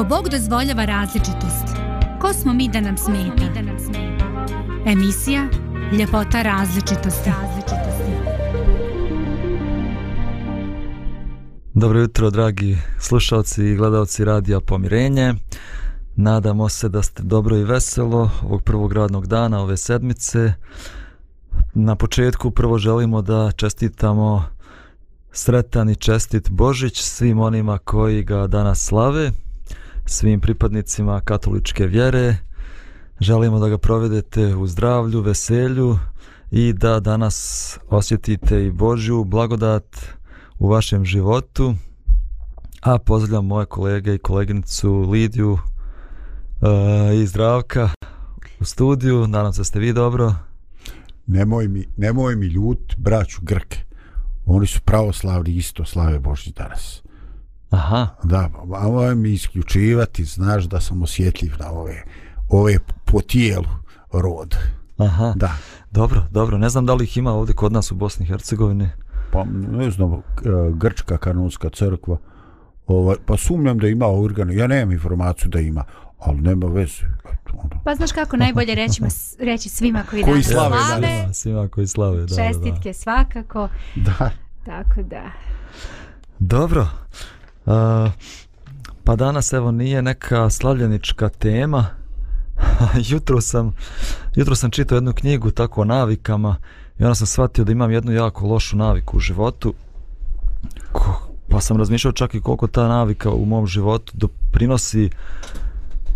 Ako Bog dozvoljava različitost, ko smo mi da nam smeta? Emisija Ljepota različitosti. Dobro jutro, dragi slušalci i gledalci Radija Pomirenje. Nadamo se da ste dobro i veselo ovog prvog radnog dana ove sedmice. Na početku prvo želimo da čestitamo sretan i čestit Božić svim onima koji ga danas slave, svim pripadnicima katoličke vjere. Želimo da ga provedete u zdravlju, veselju i da danas osjetite i Božju blagodat u vašem životu. A pozdravljam moje kolege i koleginicu Lidiju uh, i Zdravka u studiju. Nadam se ste vi dobro. Nemoj mi, nemoj mi ljut braću Grke. Oni su pravoslavni isto slave Božji danas. Aha. Da, a moj mi isključivati, znaš da sam osjetljiv na ove, ove po tijelu rod. Aha. Da. Dobro, dobro. Ne znam da li ih ima ovdje kod nas u Bosni i Hercegovini. Pa ne znam, e, Grčka kanonska crkva, ovaj, pa sumnjam da ima organe, ja nemam informaciju da ima, ali nema veze. Ono. Pa znaš kako najbolje reći, reći svima koji, Koji slave slave, danas. Svima koji slave. Da, čestitke svakako. Da. Tako da. Da. Dobro. Uh, pa danas evo nije neka slavljenička tema. jutro sam jutro sam čitao jednu knjigu tako o navikama i onda sam shvatio da imam jednu jako lošu naviku u životu. Pa sam razmišljao čak i koliko ta navika u mom životu doprinosi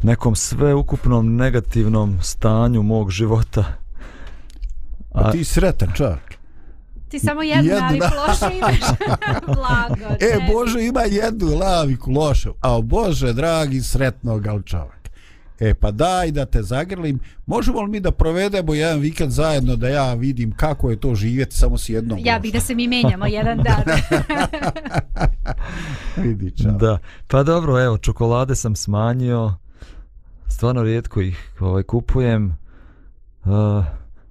nekom sveukupnom negativnom stanju mog života. A ti sretan čak. Ti samo jednu Jednu naviku na- loše imaš. Blago. E. Bože, ima jednu laviku lošu, a Bože, dragi, sretnog al čovjek. E, pa daj da te zagrlim. Možemo li mi da provedemo jedan vikend zajedno da ja vidim kako je to živjeti samo s jednom Ja bih da se mi menjamo jedan dan. Vidi, čao. Da, pa dobro, evo, čokolade sam smanjio, stvarno rijetko ih ovaj, kupujem, uh,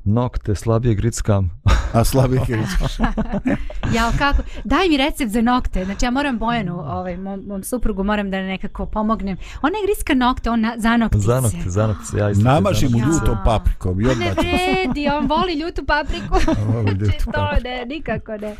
nokte slabije grickam. A slabi kričkaš. ja, kako? Daj mi recept za nokte. Znači, ja moram Bojanu, ovaj, mom, mom suprugu, moram da nekako pomognem. Ona je griska nokte, on na, za noktice. za nokte, za nokte, ja isto. Namaži mu Ja. ljutom paprikom i Pa odmah ne vredi, on voli ljutu papriku. voli ljutu Znači, to papriku. ne, nikako ne.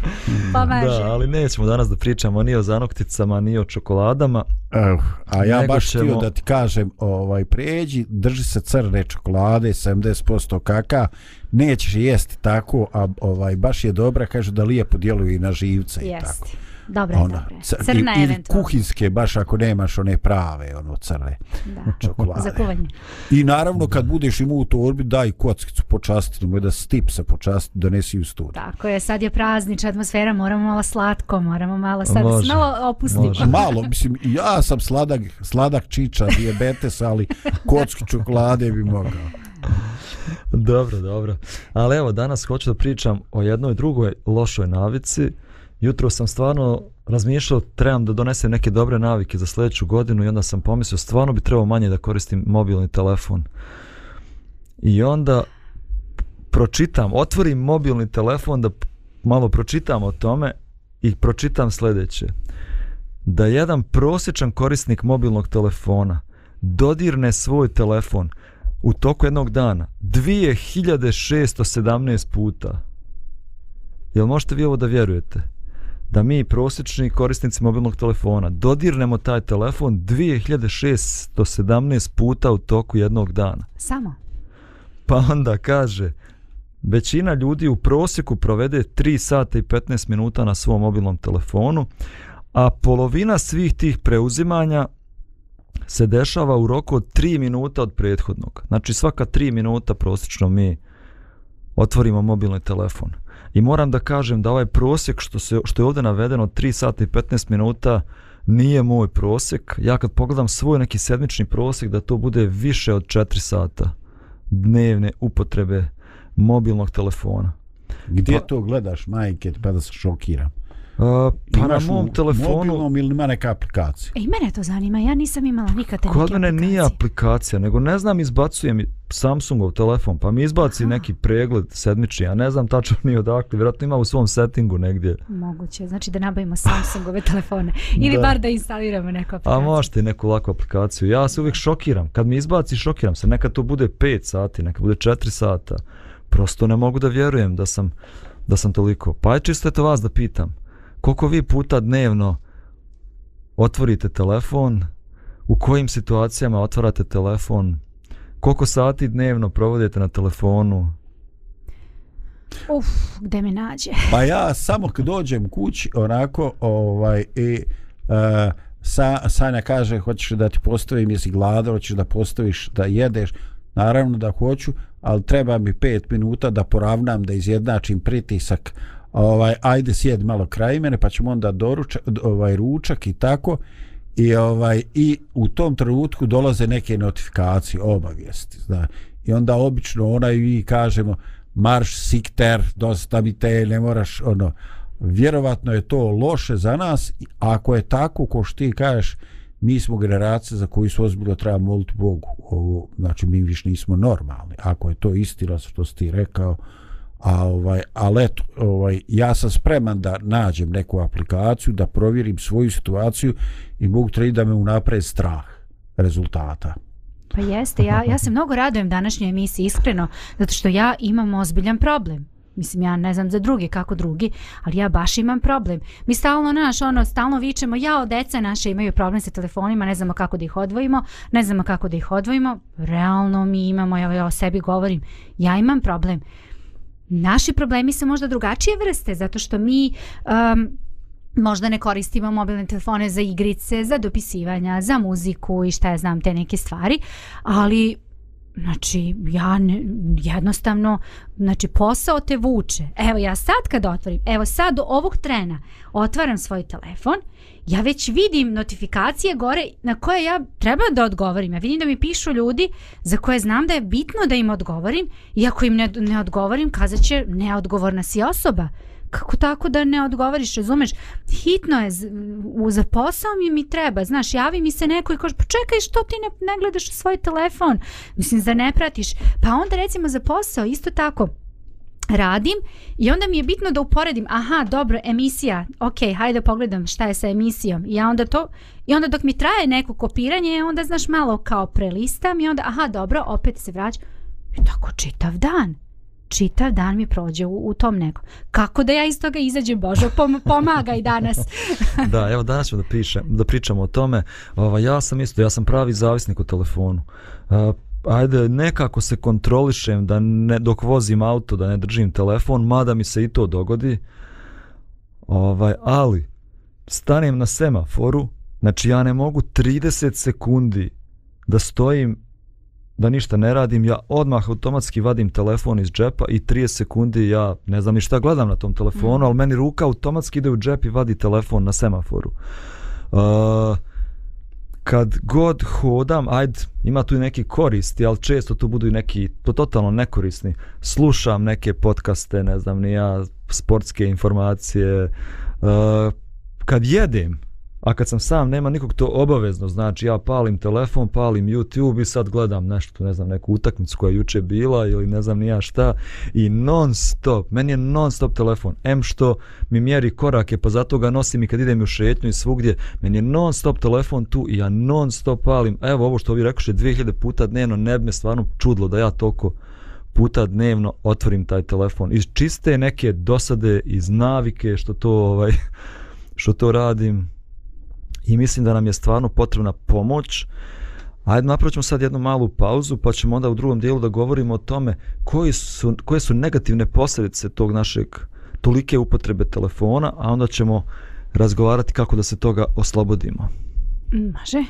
Pomaže. Da, ali nećemo danas da pričamo ni o zanokticama, ni o čokoladama. Evo, a ja Nego baš ćemo- htio da ti kažem, ovaj, pređi, drži se crne čokolade, 70% kaka, nećeš jesti tako, a ovaj, baš je dobra, kaže da lijepo djeluje i na živce i tako. Jeste. Dobre, Ona, dobre. Crna ili eventualno. kuhinske, baš ako nemaš one prave, ono crne Da. čokolade. Za kuvanje. I naravno kad budeš imao u torbi, daj kockicu počastiti, nemoj da stip se počastiti, donesi u studiju. Tako je, sad je praznična atmosfera, moramo malo slatko, moramo malo sad Može, se malo opustimo. može. Malo, mislim, ja sam sladak, sladak čiča, dijabetes, ali kocki čokolade bi mogao. Dobro, dobro. Ali evo, danas hoću da pričam o jednoj drugoj lošoj navici. Jutro sam stvarno razmišljao, trebam da donesem neke dobre navike za sljedeću godinu i onda sam pomislio, stvarno bi trebao manje da koristim mobilni telefon. I onda pročitam, otvorim mobilni telefon da malo pročitam o tome i pročitam sljedeće. Da jedan prosječan korisnik mobilnog telefona dodirne svoj telefon u toku jednog dana 2617 puta. Jel možete vi ovo da vjerujete? Da mi prosječni korisnici mobilnog telefona dodirnemo taj telefon 2617 puta u toku jednog dana. Samo. Pa onda kaže, većina ljudi u prosjeku provede 3 sata i 15 minuta na svom mobilnom telefonu, a polovina svih tih preuzimanja se dešava u roku od 3 minuta od prethodnog. Znači svaka 3 minuta prosječno mi otvorimo mobilni telefon. I moram da kažem da ovaj prosjek što, se, što je ovdje navedeno 3 sata i 15 minuta nije moj prosjek. Ja kad pogledam svoj neki sedmični prosjek da to bude više od 4 sata dnevne upotrebe mobilnog telefona. Gdje Pa- to gledaš, majke, pa da se šokiram? A, pa na Imaš mom u telefonu... mobilnom ili ima neka aplikacija? E, i mene to zanima, ja nisam imala nikad te Kod mene nije aplikacija, nego ne znam, izbacuje mi Samsungov telefon, pa mi izbaci Aha. neki pregled sedmični, ja ne znam tačno ni odakle, vjerojatno ima u svom settingu negdje. Moguće, znači da nabavimo Samsungove telefone. Ili Da. bar da instaliramo neku A aplikaciju. možete i neku laku aplikaciju. Ja se uvijek šokiram. Kad mi izbaci, šokiram se. Neka to bude 5 sati, neka bude 4 sata. Prosto ne mogu da vjerujem da sam, da sam toliko. Pa je čisto eto vas da pitam. Koliko vi puta dnevno otvorite telefon? U kojim situacijama otvarate telefon? Koliko sati dnevno provodite na telefonu? Uf, gde me nađe? Pa ja samo kad dođem kući onako ovaj i uh, sa, Sanja kaže hoćeš da ti postavim jesi gladan, hoćeš da postaviš da jedeš naravno da hoću ali treba mi pet minuta da poravnam da izjednačim pritisak ovaj ajde sjed malo kraj mene pa ćemo onda doručak ovaj ručak i tako. I ovaj i u tom trenutku dolaze neke notifikacije obavijesti zna. I onda obično ona i kažemo marš sikter dosta mi te ne moraš ono. Vjerovatno je to loše za nas i ako je tako ko što ti kažeš mi smo generacija za koju se ozbiljno treba moliti Bogu. Ovo, znači mi više nismo normalni ako je to istina što si ti rekao a ovaj ali eto ovaj ja sam spreman da nađem neku aplikaciju da provjerim svoju situaciju i mogu tri da me unapred strah rezultata Pa jeste, ja, ja se mnogo radujem današnjoj emisiji, iskreno, zato što ja imam ozbiljan problem. Mislim, ja ne znam za druge, kako drugi, ali ja baš imam problem. Mi stalno, naš, ono, stalno vičemo, ja, deca naše imaju problem sa telefonima, ne znamo kako da ih odvojimo, ne znamo kako da ih odvojimo. Realno mi imamo, ja, ja o sebi govorim, ja imam problem. Naši problemi su možda drugačije vrste, zato što mi um, možda ne koristimo mobilne telefone za igrice, za dopisivanja, za muziku i šta ja znam, te neke stvari, ali Znači, ja ne, jednostavno, znači posao te vuče. Evo ja sad kad otvorim, evo sad do ovog trena otvaram svoj telefon, ja već vidim notifikacije gore na koje ja treba da odgovorim. Ja vidim da mi pišu ljudi za koje znam da je bitno da im odgovorim i ako im ne, ne odgovorim, kazat će neodgovorna si osoba kako tako da ne odgovoriš, razumeš? Hitno je, za posao mi, mi treba, znaš, javi mi se neko i kaže, pa čekaj, što ti ne, ne gledaš u svoj telefon? Mislim, za ne pratiš. Pa onda recimo za posao, isto tako, radim i onda mi je bitno da uporedim, aha, dobro, emisija, ok, hajde pogledam šta je sa emisijom. I ja onda to, i onda dok mi traje neko kopiranje, onda znaš malo kao prelistam i onda, aha, dobro, opet se vraćam. I tako čitav dan čitav dan mi prođe u, u tom nekom. Kako da ja iz toga izađem, Božo, pom pomagaj danas. da, evo danas ćemo da, pišem, da pričamo o tome. Ova, ja sam isto, ja sam pravi zavisnik u telefonu. Uh, ajde, nekako se kontrolišem da ne, dok vozim auto, da ne držim telefon, mada mi se i to dogodi. Ovaj, ali, stanem na semaforu, znači ja ne mogu 30 sekundi da stojim da ništa ne radim, ja odmah automatski vadim telefon iz džepa i 30 sekundi ja ne znam ni šta gledam na tom telefonu, mm. ali meni ruka automatski ide u džep i vadi telefon na semaforu. Uh, kad god hodam, ajde, ima tu i neki koristi, ali često tu budu i neki, to totalno nekorisni. Slušam neke podcaste, ne znam, ni ja, sportske informacije. Uh, kad jedem, a kad sam sam, nema nikog to obavezno, znači ja palim telefon, palim YouTube i sad gledam nešto, ne znam, neku utakmicu koja je juče bila ili ne znam ni ja šta i non stop, meni je non stop telefon, em što mi mjeri korake, pa zato ga nosim i kad idem u šetnju i svugdje, meni je non stop telefon tu i ja non stop palim, evo ovo što vi rekoše 2000 puta dnevno, ne bi me stvarno čudlo da ja toliko puta dnevno otvorim taj telefon. Iz čiste neke dosade iz navike što to ovaj što to radim i mislim da nam je stvarno potrebna pomoć. Ajde, napravit ćemo sad jednu malu pauzu, pa ćemo onda u drugom dijelu da govorimo o tome koji su, koje su negativne posljedice tog našeg tolike upotrebe telefona, a onda ćemo razgovarati kako da se toga oslobodimo. Može. Može.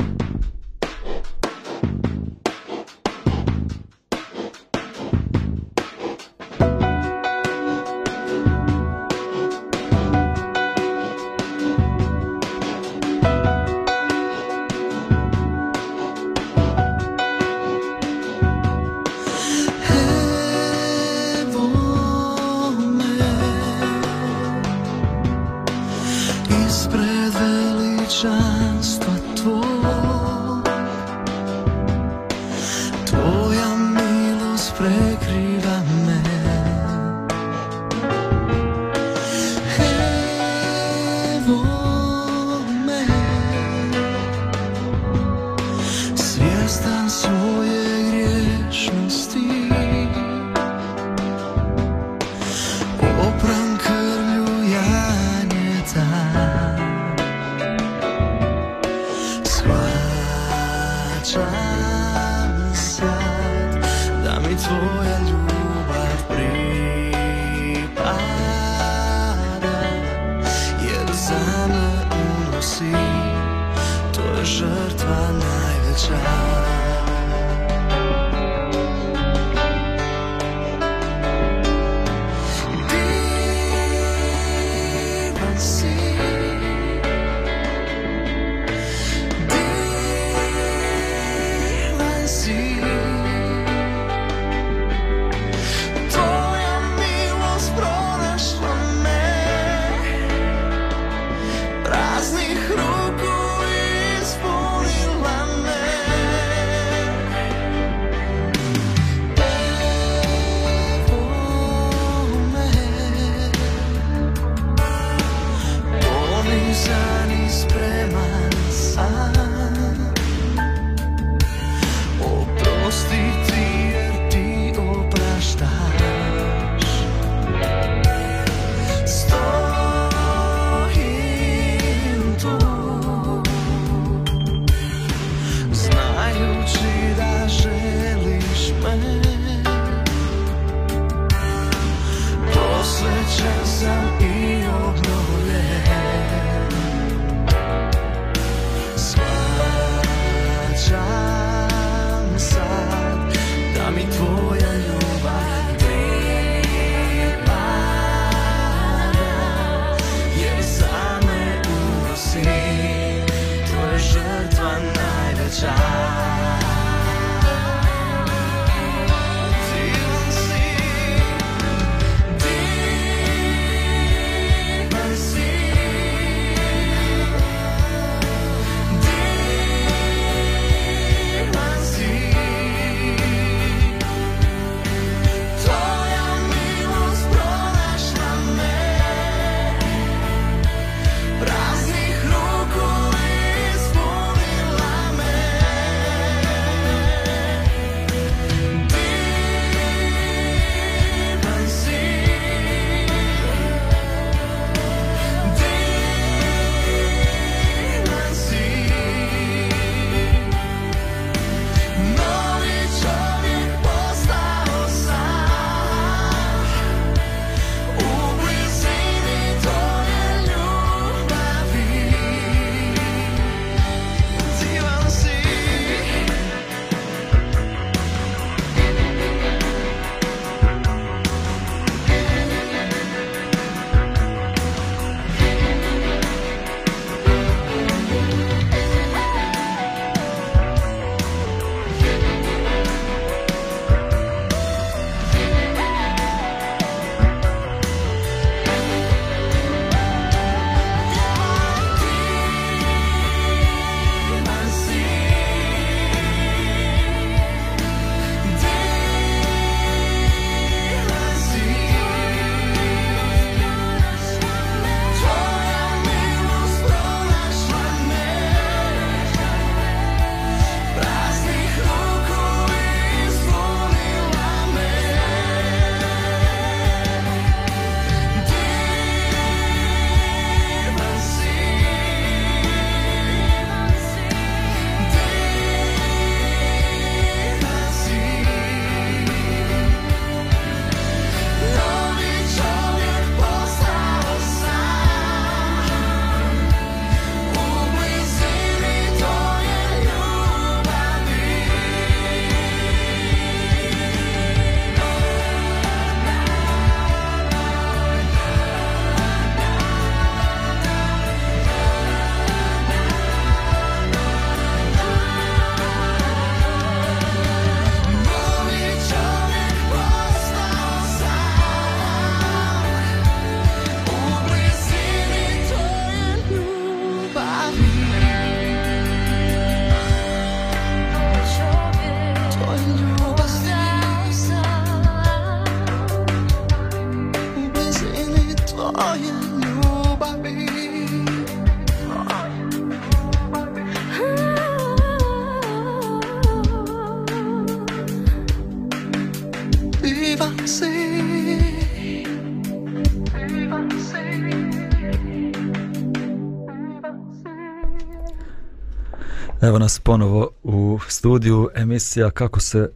Evo nas ponovo u studiju emisija kako se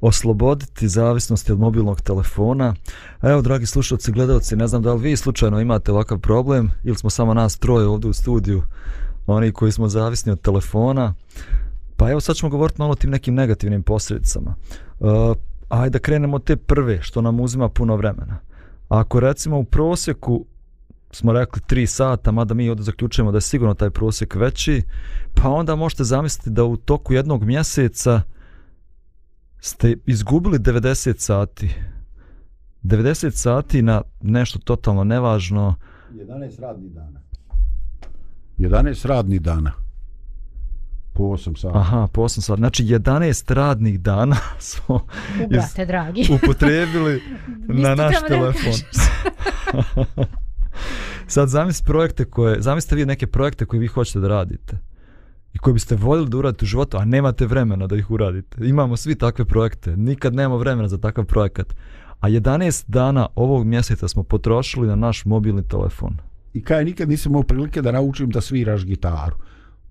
osloboditi zavisnosti od mobilnog telefona. Evo, dragi slušalci, gledalci, ne znam da li vi slučajno imate ovakav problem ili smo samo nas troje ovdje u studiju, oni koji smo zavisni od telefona. Pa evo sad ćemo govoriti malo o tim nekim negativnim posljedicama. Uh, ajde da krenemo te prve, što nam uzima puno vremena. Ako recimo u prosjeku smo rekli 3 sata, mada mi ovdje zaključujemo da je sigurno taj prosjek veći, pa onda možete zamisliti da u toku jednog mjeseca ste izgubili 90 sati. 90 sati na nešto totalno nevažno. 11 radnih dana. 11 radnih dana. Po 8 sati. Aha, po 8 sati. Znači 11 radnih dana smo Ubrate, dragi. upotrijebili na naš telefon. Sad zamisli projekte koje, zamislite vi neke projekte koje vi hoćete da radite i koje biste voljeli da uradite u životu, a nemate vremena da ih uradite. Imamo svi takve projekte, nikad nemamo vremena za takav projekat. A 11 dana ovog mjeseca smo potrošili na naš mobilni telefon. I kaj nikad nisam imao prilike da naučim da sviraš gitaru.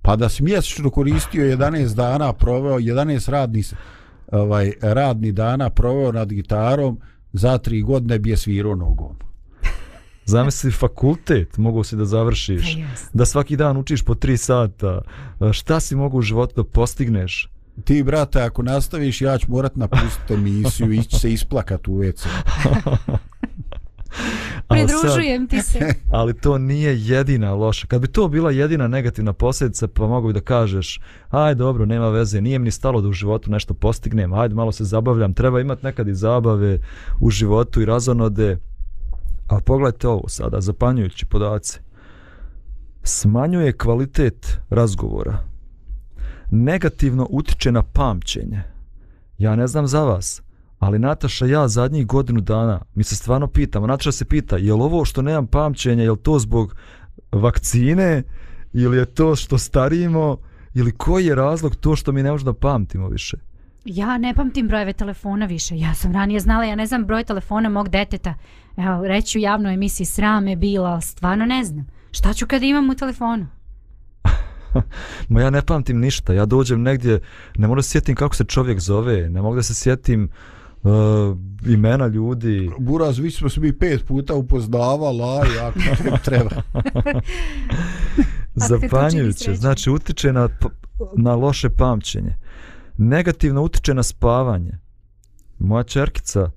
Pa da si mjesečno koristio 11 dana, proveo 11 radni, ovaj, radni dana, proveo nad gitarom, za tri godine bi je svirao nogom. Zamisli fakultet, mogu si da završiš, Pa da svaki dan učiš po 3 sata. Šta si mogu u životu da postigneš? Ti, brate, ako nastaviš, ja ću morat napustiti emisiju, ići se isplakat u WC. Sad- Pridružujem ti se. ali to nije jedina loša. Kad bi to bila jedina negativna posljedica, pa mogu bi da kažeš, aj dobro, nema veze, nije mi ni stalo da u životu nešto postignem, ajde malo se zabavljam, treba imati nekad i zabave u životu i razonode. A pogledajte ovo sada, zapanjujući podaci. Smanjuje kvalitet razgovora. Negativno utiče na pamćenje. Ja ne znam za vas, ali Nataša ja zadnjih godinu dana mi se stvarno pitamo, Nataša se pita je li ovo što nemam pamćenja, je li to zbog vakcine ili je to što starimo ili koji je razlog to što mi ne možemo da pamtimo više. Ja ne pamtim brojeve telefona više. Ja sam ranije znala, ja ne znam broj telefona mog deteta. Evo, reći u javnoj emisiji sram je bila, ali stvarno ne znam. Šta ću kada imam u telefonu? Ma ja ne pamtim ništa, ja dođem negdje, ne mogu da se sjetim kako se čovjek zove, ne mogu da se sjetim uh, imena ljudi. Buraz, vi smo se mi pet puta upoznavala, a te treba. Zapanjujuće, znači utiče na, na loše pamćenje. Negativno utiče na spavanje. Moja čerkica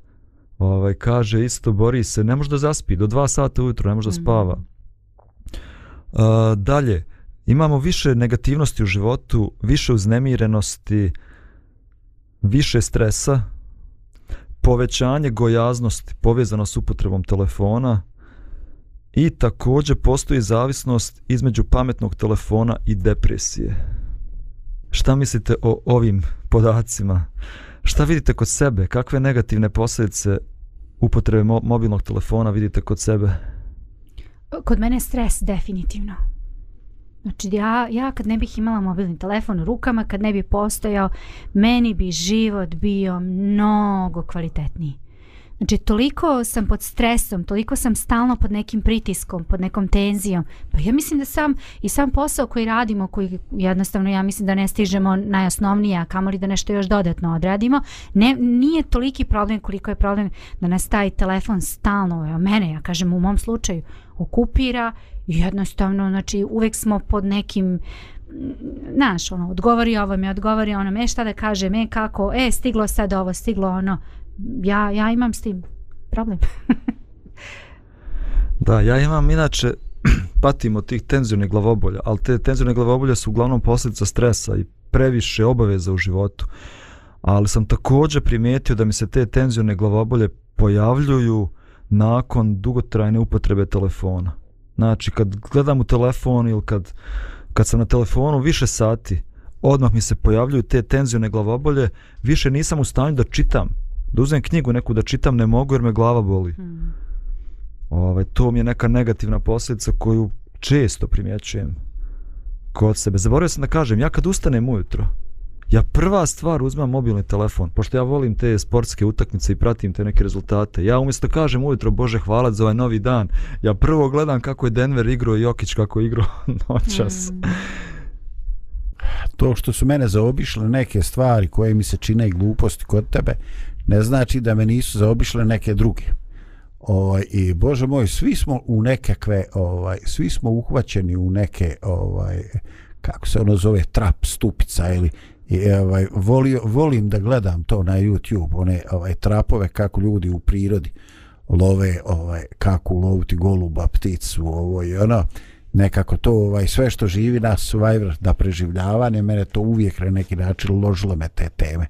ovaj, kaže isto, bori se, ne može da zaspi, do dva sata ujutro ne može da Mhm. spava. Uh, dalje, imamo više negativnosti u životu, više uznemirenosti, više stresa, povećanje gojaznosti povezano s upotrebom telefona i također postoji zavisnost između pametnog telefona i depresije. Šta mislite o ovim podacima? Šta vidite kod sebe? Kakve negativne posljedice upotrebe mo mobilnog telefona vidite kod sebe? Kod mene je stres, definitivno. Znači, ja, ja kad ne bih imala mobilni telefon u rukama, kad ne bi postojao, meni bi život bio mnogo kvalitetniji. Znači, toliko sam pod stresom, toliko sam stalno pod nekim pritiskom, pod nekom tenzijom. Pa ja mislim da sam i sam posao koji radimo, koji jednostavno ja mislim da ne stižemo najosnovnije, a kamoli da nešto još dodatno odradimo, ne, nije toliki problem koliko je problem da nas taj telefon stalno, evo mene, ja kažem u mom slučaju, okupira i jednostavno, znači uvek smo pod nekim znaš, ono, odgovori ovo mi, e, odgovori ono, me šta da kaže, me kako, e, stiglo sad ovo, stiglo ono, ja, ja imam s tim problem. Da, ja imam inače patim od tih tenzionih glavobolja, ali te tenzione glavobolje su uglavnom posljedica stresa i previše obaveza u životu. Ali sam također primijetio da mi se te tenzione glavobolje pojavljuju nakon dugotrajne upotrebe telefona. Znači, kad gledam u telefon ili kad, kad sam na telefonu više sati, odmah mi se pojavljuju te tenzione glavobolje, više nisam u stanju da čitam. Da uzmem knjigu neku da čitam ne mogu jer me glava boli. Hmm. Ovaj, to mi je neka negativna posljedica koju često primjećujem kod sebe. Zaboravio sam da kažem, ja kad ustanem ujutro, ja prva stvar uzmem mobilni telefon, pošto ja volim te sportske utakmice i pratim te neke rezultate. Ja umjesto kažem ujutro, Bože hvala za ovaj novi dan, ja prvo gledam kako je Denver igrao i Jokić kako je igrao noćas. Mm. to što su mene zaobišle neke stvari koje mi se čine i gluposti kod tebe, ne znači da me nisu zaobišle neke druge. Ovaj i bože moj, svi smo u nekakve ovaj svi smo uhvaćeni u neke ovaj kako se ono zove trap stupica ili i ovaj volio volim da gledam to na YouTube, one ovaj trapove kako ljudi u prirodi love ovaj kako loviti goluba, pticu, ovo i ono nekako to ovaj sve što živi na Survivor da preživljavanje mene to uvijek na neki način ložilo me te teme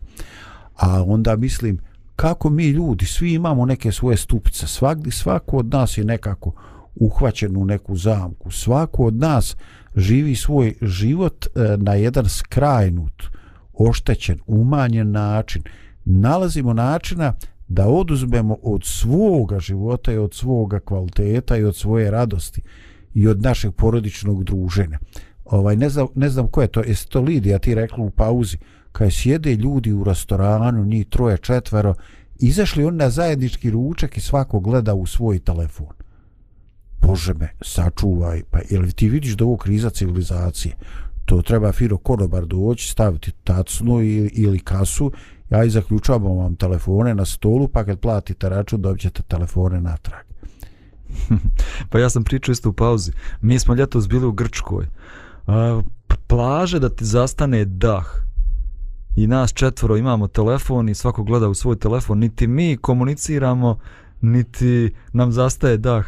a onda mislim kako mi ljudi svi imamo neke svoje stupice svakdi svako od nas je nekako uhvaćen u neku zamku. Svako od nas živi svoj život e, na jedan skrajnut oštećen, umanjen način. Nalazimo načina da oduzmemo od svoga života i od svoga kvaliteta i od svoje radosti i od našeg porodičnog druženja. Ovaj ne znam ne znam ko je to, jesi to Lidija ti rekla u pauzi, kaj sjede ljudi u restoranu, njih troje, četvero, izašli on na zajednički ručak i svako gleda u svoj telefon. Bože me, sačuvaj, pa jel ti vidiš da ovo kriza civilizacije? To treba Firo Konobar doći, staviti tacnu ili, ili kasu, ja i zaključavam vam telefone na stolu, pa kad platite račun dobit telefone natrag. pa ja sam pričao isto u pauzi. Mi smo ljetos bili u Grčkoj. A, plaže da ti zastane dah. I nas četvoro imamo telefon i svako gleda u svoj telefon. Niti mi komuniciramo, niti nam zastaje dah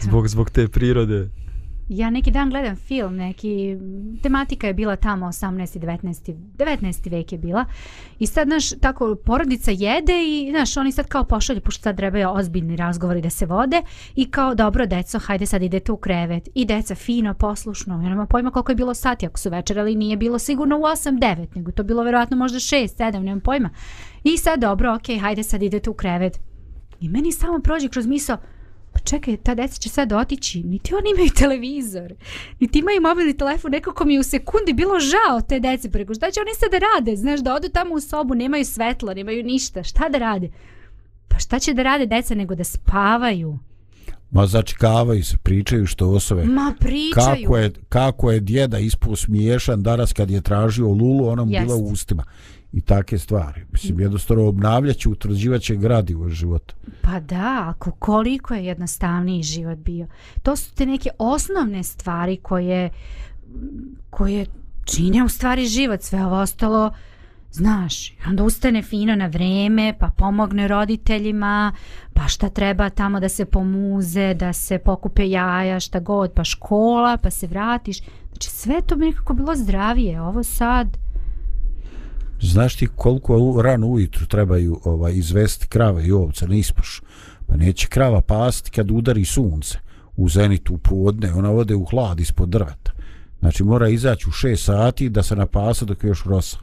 zbog, zbog te prirode. Ja neki dan gledam film, neki tematika je bila tamo 18. 19. 19. vek je bila. I sad naš tako porodica jede i znaš oni sad kao pošalju pošto sad trebaju ozbiljni razgovori da se vode i kao dobro deco, hajde sad idete u krevet. I deca fino, poslušno. Ja nema pojma koliko je bilo sati ako su večerali, nije bilo sigurno u 8 9, nego to bilo verovatno možda 6 7, nemam pojma. I sad dobro, okej, okay, hajde sad idete u krevet. I meni samo prođe kroz misao, čekaj, ta deca će sad otići, niti oni imaju televizor, niti imaju mobilni telefon, nekako mi u sekundi bilo žao te dece, preko šta će oni sad da rade, znaš, da odu tamo u sobu, nemaju svetlo, nemaju ništa, šta da rade? Pa šta će da rade deca nego da spavaju? Ma začekavaju se, pričaju što osobe. Ma pričaju. Kako je, kako je djeda ispao smiješan danas kad je tražio Lulu, ona mu Jest. bila u ustima. I take stvari. Mislim, jednostavno obnavljaće, utvrđivaće gradivo života. Pa da, ako koliko je jednostavniji život bio. To su te neke osnovne stvari koje, koje čine u stvari život. Sve ovo ostalo, znaš, onda ustane fino na vreme, pa pomogne roditeljima, pa šta treba tamo da se pomuze, da se pokupe jaja, šta god, pa škola, pa se vratiš. Znači sve to bi nekako bilo zdravije. Ovo sad, Znaš ti koliko u- rano ujutru trebaju ovaj, izvesti krave i ovce na ispaš? Pa neće krava pasti kad udari sunce u zenitu u podne, ona ode u hlad ispod drveta. Znači mora izaći u 6 sati da se napasa dok je još rosa.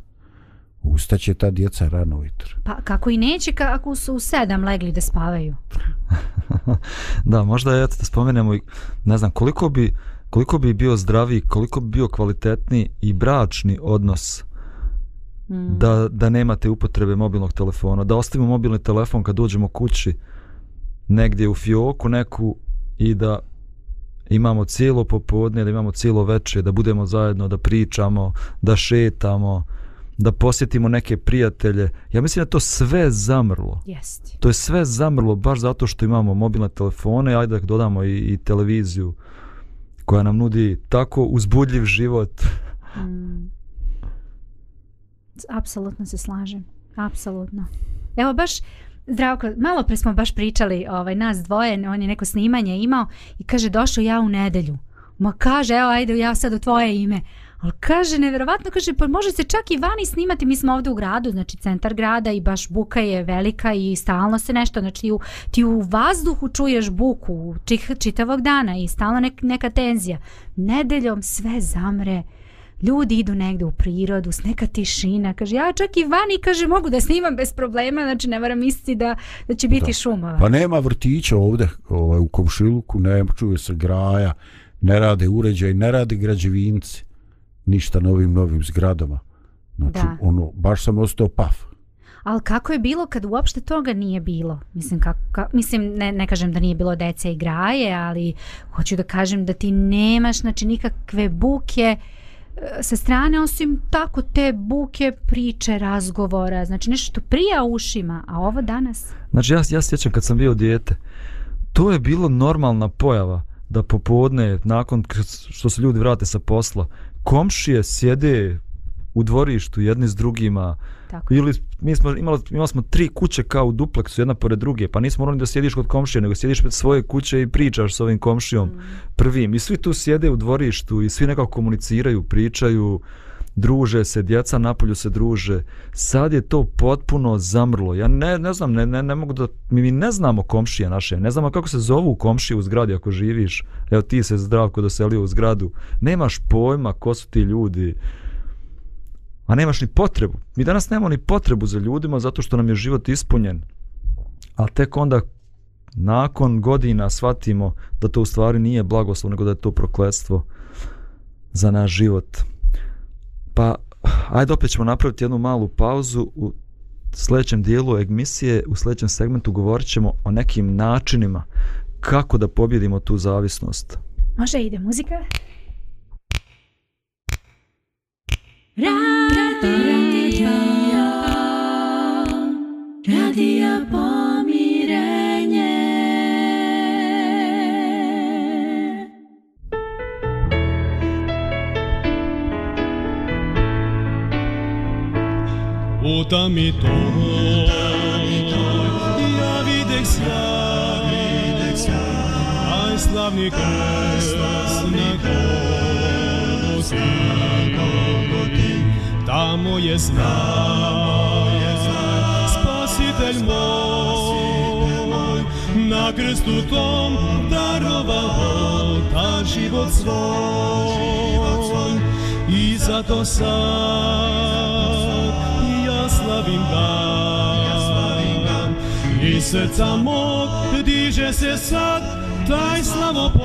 Ustaće ta djeca rano ujutro. pa kako i neće ako su u sedam legli da spavaju. Da, možda je, eto da spomenemo, i, ne znam, koliko bi, koliko bi bio zdraviji, koliko bi bio kvalitetni i bračni odnos Mm. da, da nemate upotrebe mobilnog telefona, da ostavimo mobilni telefon kad dođemo kući negdje u fioku neku i da imamo cijelo popodne, da imamo cijelo večer, da budemo zajedno, da pričamo, da šetamo, da posjetimo neke prijatelje. Ja mislim da to sve zamrlo. Jeste. To je sve zamrlo baš zato što imamo mobilne telefone, ajde da dodamo i, i televiziju koja nam nudi tako uzbudljiv život. Mm. Apsolutno se slažem. Apsolutno. Evo baš Zdravko, malo pre smo baš pričali, ovaj, nas dvoje, on je neko snimanje imao i kaže, došao ja u nedelju. Ma kaže, evo, ajde, ja sad u tvoje ime. Ali kaže, neverovatno, kaže, pa može se čak i vani snimati, mi smo ovdje u gradu, znači centar grada i baš buka je velika i stalno se nešto, znači ti u, ti u vazduhu čuješ buku čih, čitavog dana i stalno nek, neka tenzija. Nedeljom sve zamre, ljudi idu negde u prirodu, s neka tišina, kaže, ja čak i vani, kaže, mogu da snimam bez problema, znači ne moram misliti da, da će biti Da. šumova. Pa nema vrtića ovde ovaj, u komšiluku, ne čuje se graja, ne rade uređaj, ne rade građevinci, ništa novim novim zgradama. Znači, Da. ono, baš sam ostao paf. Ali kako je bilo kad uopšte toga nije bilo? Mislim, kako, ka, mislim ne, ne kažem da nije bilo dece i graje, ali hoću da kažem da ti nemaš znači, nikakve buke e, sa strane osim tako te buke priče, razgovora, znači nešto što prija ušima, a ovo danas? Znači ja, ja sjećam kad sam bio dijete, to je bilo normalna pojava da popodne, nakon što se ljudi vrate sa posla, komšije sjede u dvorištu jedni s drugima, Tako. ili mi smo imali, imali smo tri kuće kao u dupleksu, jedna pored druge, pa nismo morali da sjediš kod komšije, nego sjediš pred svoje kuće i pričaš s ovim komšijom Mm. prvim. I svi tu sjede u dvorištu i svi nekako komuniciraju, pričaju, druže se, djeca napolju se druže. Sad je to potpuno zamrlo. Ja ne, ne znam, ne, ne, ne mogu da... Mi, mi ne znamo komšije naše, ne znamo kako se zovu komšije u zgradi ako živiš. Evo ti se zdravko doselio u zgradu. Nemaš pojma ko su ti ljudi. A nemaš ni potrebu. Mi danas nemamo ni potrebu za ljudima zato što nam je život ispunjen. A tek onda nakon godina shvatimo da to u stvari nije blagoslov, nego da je to prokletstvo za naš život. Pa, ajde opet ćemo napraviti jednu malu pauzu u sljedećem dijelu emisije, u sljedećem segmentu govorit ćemo o nekim načinima kako da pobjedimo tu zavisnost. Može ide muzika? Radio, radio pomirenje. U tami toj, ja videh sjaj, aj slavni krst na Golgoti moje je znaj, spasitelj moj, na krstu tom darovao ta život svoj. I zato sad ja slavim ga, i srca mog diže se sad taj slavopoj,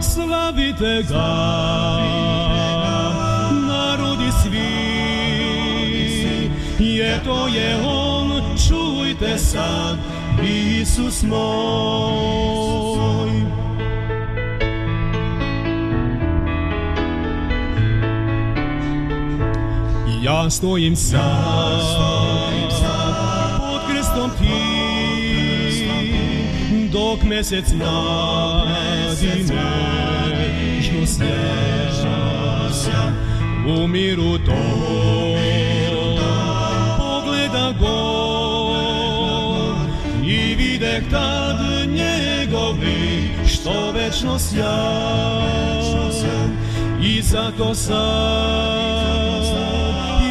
slavite ga, je to je on, čujte sad, Isus moj. Ja stojim sad, pod krstom ti, dok mesec nadi nežno sja, u miru to pogleda vijek tad njegovi što večno sja i zato sad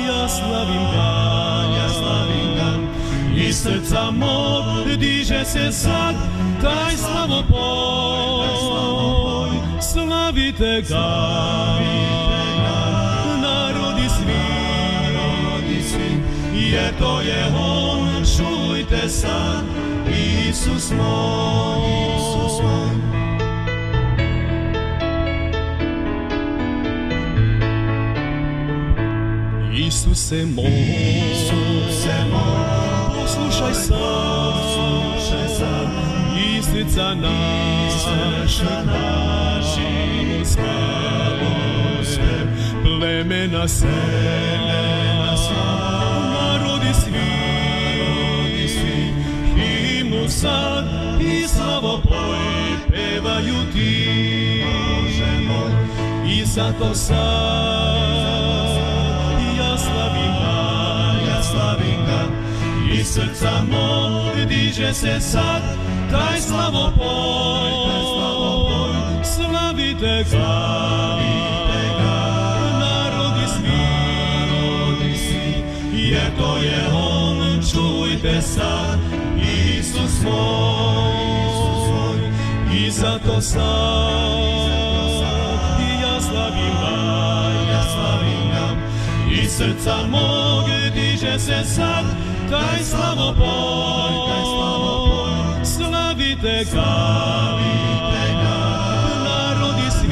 ja slavim ga, ja slavim ga i srca mog diže se sad taj slavopoj. Slavite ga. Narodi svi. Jer to je on čujte sad. Isus moj Isus moj Isuse moj, Isuse moj, poslušaj sad, poslušaj sad, istrica naša, naši, sve, plemena se, narodi svi, sad i slavopoj pevaju ti, Bože moj, i zato sad ja slavim ga, ja slavim ga. I srca mog diže se sad taj slavite ga, narodi svi, jer to je on, čujte sad, sad i ja slavim ga, ja slavim ga, i srca mog diže se sad. Taj slavopoj, slavite ga, narodi svi,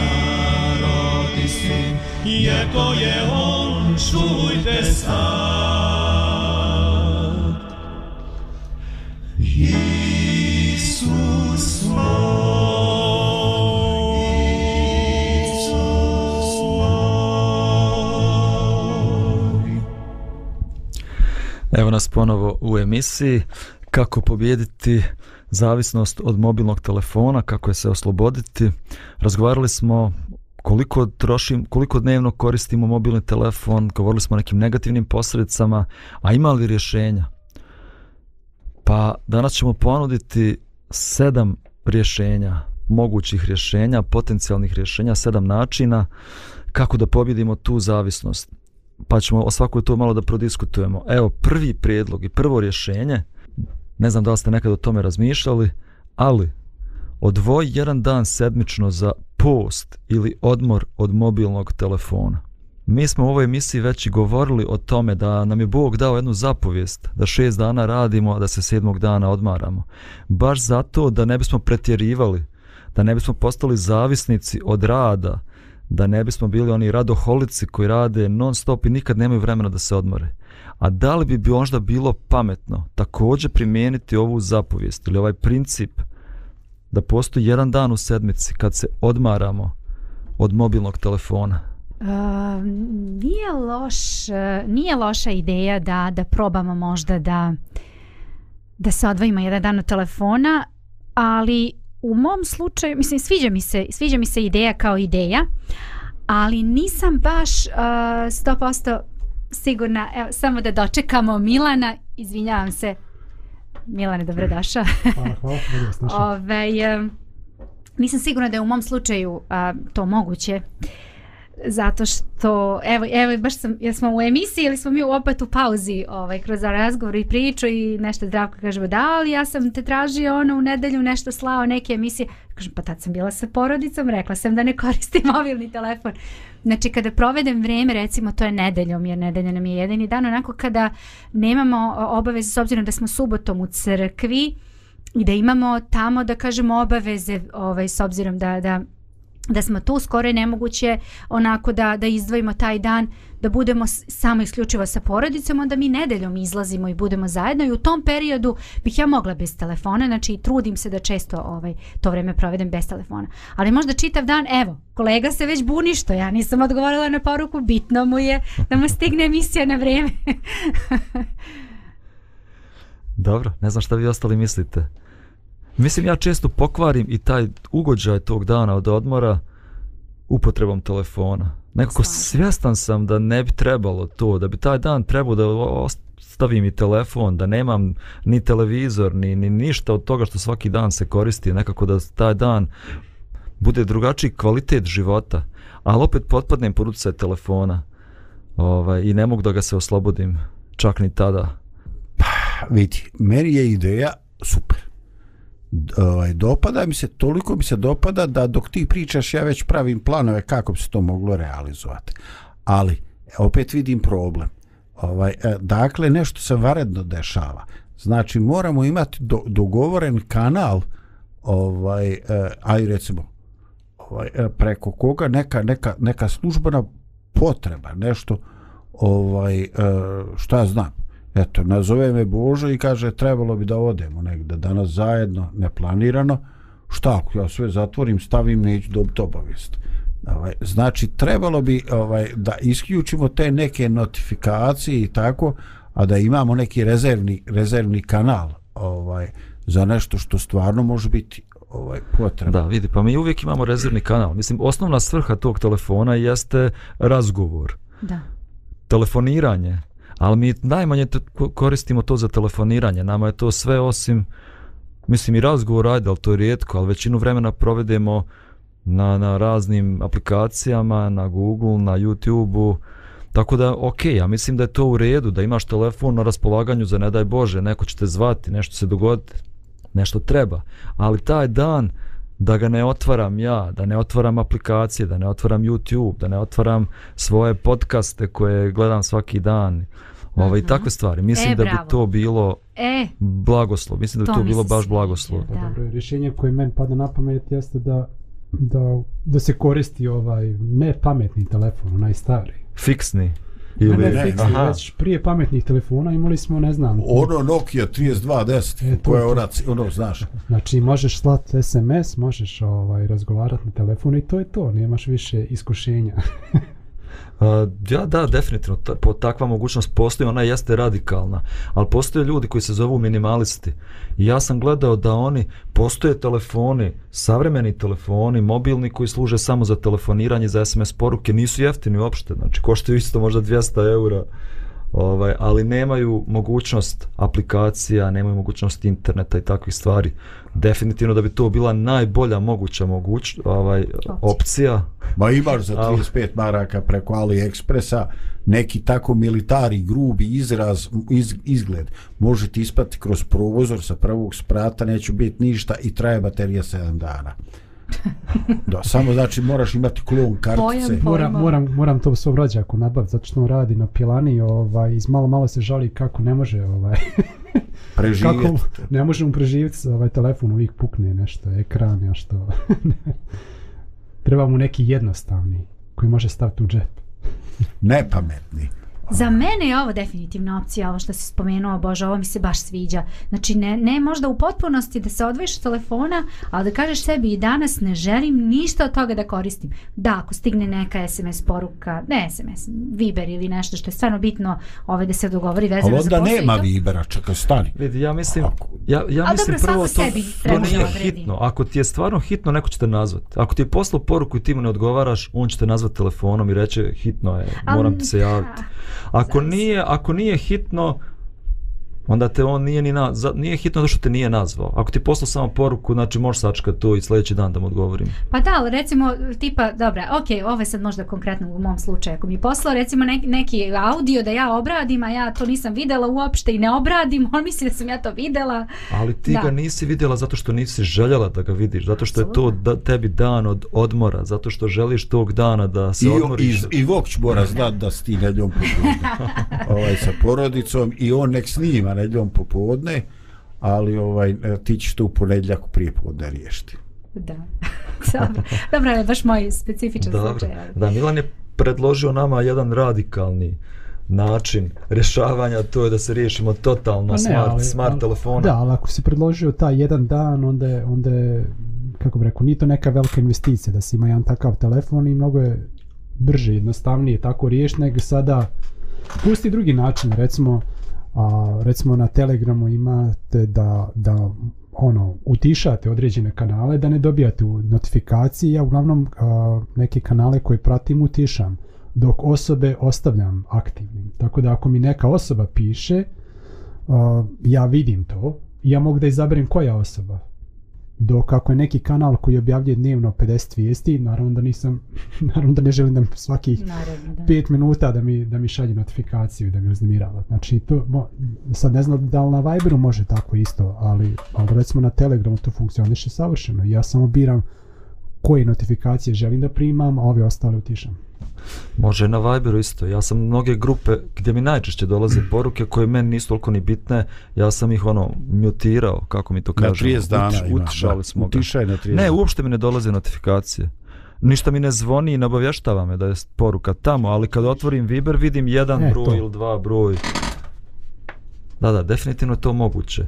narodi svi, jer je on, čujte sad. Nas ponovo u emisiji kako pobijediti zavisnost od mobilnog telefona, kako je se osloboditi. Razgovarali smo koliko trošim, koliko dnevno koristimo mobilni telefon, govorili smo o nekim negativnim posljedicama, a ima li rješenja? Pa danas ćemo ponuditi sedam rješenja, mogućih rješenja, potencijalnih rješenja, sedam načina kako da pobjedimo tu zavisnost. Pa ćemo o svakoj to malo da prodiskutujemo. Evo, prvi prijedlog i prvo rješenje, ne znam da li ste nekad o tome razmišljali, ali odvoj jedan dan sedmično za post ili odmor od mobilnog telefona. Mi smo u ovoj emisiji već i govorili o tome da nam je Bog dao jednu zapovijest, da šest dana radimo, a da se sedmog dana odmaramo. Baš zato da ne bismo pretjerivali, da ne bismo postali zavisnici od rada, da ne bismo bili oni radoholici koji rade non stop i nikad nemaju vremena da se odmore. A da li bi možda bilo pametno također primijeniti ovu zapovijest ili ovaj princip da postoji jedan dan u sedmici kad se odmaramo od mobilnog telefona? Uh, nije loš, nije loša ideja da da probamo možda da da se odvojimo jedan dan od telefona, ali u mom slučaju, mislim sviđa mi se, sviđa mi se ideja kao ideja, ali nisam baš uh, 100% sigurna, evo, samo da dočekamo Milana, izvinjavam se, Milane, dobrodošao. Hvala, hvala, dobro. Ove, um, nisam sigurna da je u mom slučaju a, to moguće. Zato što, evo, evo, baš sam, jel smo u emisiji ili smo mi opet u pauzi ovaj, kroz razgovor i priču i nešto zdravko kažemo, da, ali ja sam te tražio ono u nedelju nešto slao neke emisije. Kažem, pa tad sam bila sa porodicom, rekla sam da ne koristim mobilni telefon. Znači, kada provedem vrijeme, recimo, to je nedeljom, jer nedelja nam je jedini dan, onako kada nemamo obaveze, s obzirom da smo subotom u crkvi, i da imamo tamo da kažemo obaveze ovaj s obzirom da da da smo tu skoro je nemoguće onako da da izdvojimo taj dan da budemo samo isključivo sa porodicom onda mi nedeljom izlazimo i budemo zajedno i u tom periodu bih ja mogla bez telefona znači trudim se da često ovaj to vrijeme provedem bez telefona ali možda čitav dan evo kolega se već buni što ja nisam odgovorila na poruku bitno mu je da mu stigne emisija na vrijeme Dobro, ne znam šta vi ostali mislite. Mislim, ja često pokvarim i taj ugođaj tog dana od odmora upotrebom telefona. Nekako Slažem. svjestan sam da ne bi trebalo to, da bi taj dan trebao da ostavim i telefon, da nemam ni televizor, ni, ni ništa od toga što svaki dan se koristi, nekako da taj dan bude drugačiji kvalitet života, ali opet potpadnem pod utjecaj telefona ovaj, i ne mogu da ga se oslobodim čak ni tada. vidi, meni je ideja super. Ovaj, dopada mi se, toliko mi se dopada da dok ti pričaš ja već pravim planove kako bi se to moglo realizovati. Ali, opet vidim problem. Ovaj, e, dakle, nešto se varedno dešava. Znači, moramo imati do, dogovoren kanal ovaj, eh, aj recimo, ovaj, e, preko koga neka, neka, neka službena potreba, nešto, ovaj, eh, šta ja znam, eto, nazove me Božo i kaže trebalo bi da odemo negde danas zajedno, neplanirano, šta ako ja sve zatvorim, stavim, neću dobiti obavijest. Ovaj, znači, trebalo bi ovaj, da isključimo te neke notifikacije i tako, a da imamo neki rezervni, rezervni kanal ovaj, za nešto što stvarno može biti ovaj potrebno. Da, vidi, pa mi uvijek imamo rezervni kanal. Mislim, osnovna svrha tog telefona jeste razgovor, da telefoniranje, ali mi najmanje te- koristimo to za telefoniranje. Nama je to sve osim, mislim i razgovor, ajde, ali to je rijetko, ali većinu vremena provedemo na, na raznim aplikacijama, na Google, na YouTube-u, Tako da, ok, ja mislim da je to u redu, da imaš telefon na raspolaganju za ne daj Bože, neko će te zvati, nešto se dogoditi, nešto treba. Ali taj dan da ga ne otvaram ja, da ne otvaram aplikacije, da ne otvaram YouTube, da ne otvaram svoje podcaste koje gledam svaki dan, ovaj, Mhm. takve stvari. Mislim E, da bravo. bi to bilo E, blagoslov, mislim da bi To to mi bilo baš blagoslov. Da. dobro, rješenje koje meni pada na pamet jeste da, da, da se koristi ovaj ne pametni telefon, onaj stari. Fiksni. Ili, ne, ne, fiksni, aha, već prije pametnih telefona imali smo, ne znam, Ono Nokia 3210, E, to koje je ona, ono, znaš, znači možeš slat SMS, možeš ovaj razgovarati na telefonu i to je to, nemaš više iskušenja. Ja da, definitivno, ta, po, takva mogućnost postoji, ona jeste radikalna, ali postoje ljudi koji se zovu minimalisti. I ja sam gledao da oni, postoje telefoni, savremeni telefoni, mobilni koji služe samo za telefoniranje, za SMS poruke, nisu jeftini uopšte, znači koštaju isto možda 200 eura, ovaj, ali nemaju mogućnost aplikacija, nemaju mogućnost interneta i takvih stvari. Definitivno da bi to bila najbolja moguća moguć, ovaj, opcija. Ma imaš za Al- 35 maraka preko AliExpressa neki tako militari grubi izraz, iz, izgled. Može ti ispati kroz prozor sa prvog sprata, neće biti ništa i traje baterija 7 dana. Da, samo znači moraš imati klon kartice. Pojam, Moram, Pojma. moram, moram to svom rođaku nabaviti, zato što on radi na pilani, ovaj, iz malo malo se žali kako ne može, ovaj, Preživjeti. kako ne može mu preživjeti, ovaj telefon uvijek pukne nešto, ekran, ja što. Treba mu neki jednostavni, koji može staviti u džep. Nepametni. Za mene je ovo definitivna opcija, ovo što si spomenuo, Bože, ovo mi se baš sviđa. Znači, ne, ne možda u potpunosti da se odvojiš od telefona, ali da kažeš sebi i danas ne želim ništa od toga da koristim. Da, ako stigne neka SMS poruka, ne SMS, Viber ili nešto što je stvarno bitno ove da se dogovori vezano za onda posao i nema. Vibera, čekaj, stani. Vidi, ja mislim, Ako- ja, ja A mislim dobro, prvo to, sebi to nije hitno. Ako ti je stvarno hitno, neko će te nazvat. Ako ti je poslao poruku i ti mu ne odgovaraš, on će te nazvat telefonom i reće hitno je, moram ti se javiti. Ako nije, ako nije hitno, onda te on nije ni na, za, nije hitno zato što te nije nazvao. Ako ti poslao samo poruku, znači možeš sačekati to i sljedeći dan da mu odgovorim. Pa da, ali recimo, tipa, dobra, ok, ovo je sad možda konkretno u mom slučaju. Ako mi je poslao recimo neki, neki audio da ja obradim, a ja to nisam videla uopšte i ne obradim, on misli da sam ja to videla. Ali ti Da. ga nisi vidjela zato što nisi željela da ga vidiš, zato što je to da, tebi dan od odmora, zato što želiš tog dana da se I, odmoriš. i, I Vokć mora znat da si ti nedljom ovaj, sa porodicom i on nek snima nedljom popodne, ali ovaj, e, ti ćeš to u ponedljak prije podne riješiti. Da. Dobro, dobro, je baš moj specifičan Dobro. slučaj. ali- Da, Milan je predložio nama jedan radikalni način rješavanja, to je da se riješimo totalno Pa smart, smart ali- telefona. Da, ali ako si predložio taj jedan dan, onda je, onda je kako bi rekao, nije to neka velika investicija da se ima jedan takav telefon i mnogo je brže, jednostavnije tako riješiti nego sada pusti drugi način, recimo a, recimo na Telegramu imate da, da ono, utišate određene kanale da ne dobijate notifikacije. ja uglavnom a, neke kanale koje pratim utišam dok osobe ostavljam aktivnim. Tako da ako mi neka osoba piše, a, ja vidim to ja mogu da izaberem koja osoba. Dok ako je neki kanal koji objavljuje dnevno 50 vijesti, naravno da nisam, naravno da ne želim da mi svakih Naravno, da. 5 minuta da mi, da mi šalje notifikaciju da mi uznemirava. Znači, to, mo, sad ne znam da li na Viberu može tako isto, ali, ali recimo na Telegramu to funkcioniše savršeno. Ja samo biram koje notifikacije želim da primam, a ove ostale utišam. Može na Viberu isto. Ja sam mnoge grupe gdje mi najčešće dolaze poruke koje meni nisu toliko ni bitne, ja sam ih ono mutirao, kako mi to Na kažemo. 30 dana Utiš- ima. utišali da. smo ga. Utišaj na 30 Ne, uopšte mi ne dolaze notifikacije. Ništa mi ne zvoni i ne obavještava me da je poruka tamo, ali kad otvorim Viber vidim jedan E, broj to. ili dva broj. Da, da, definitivno je to moguće.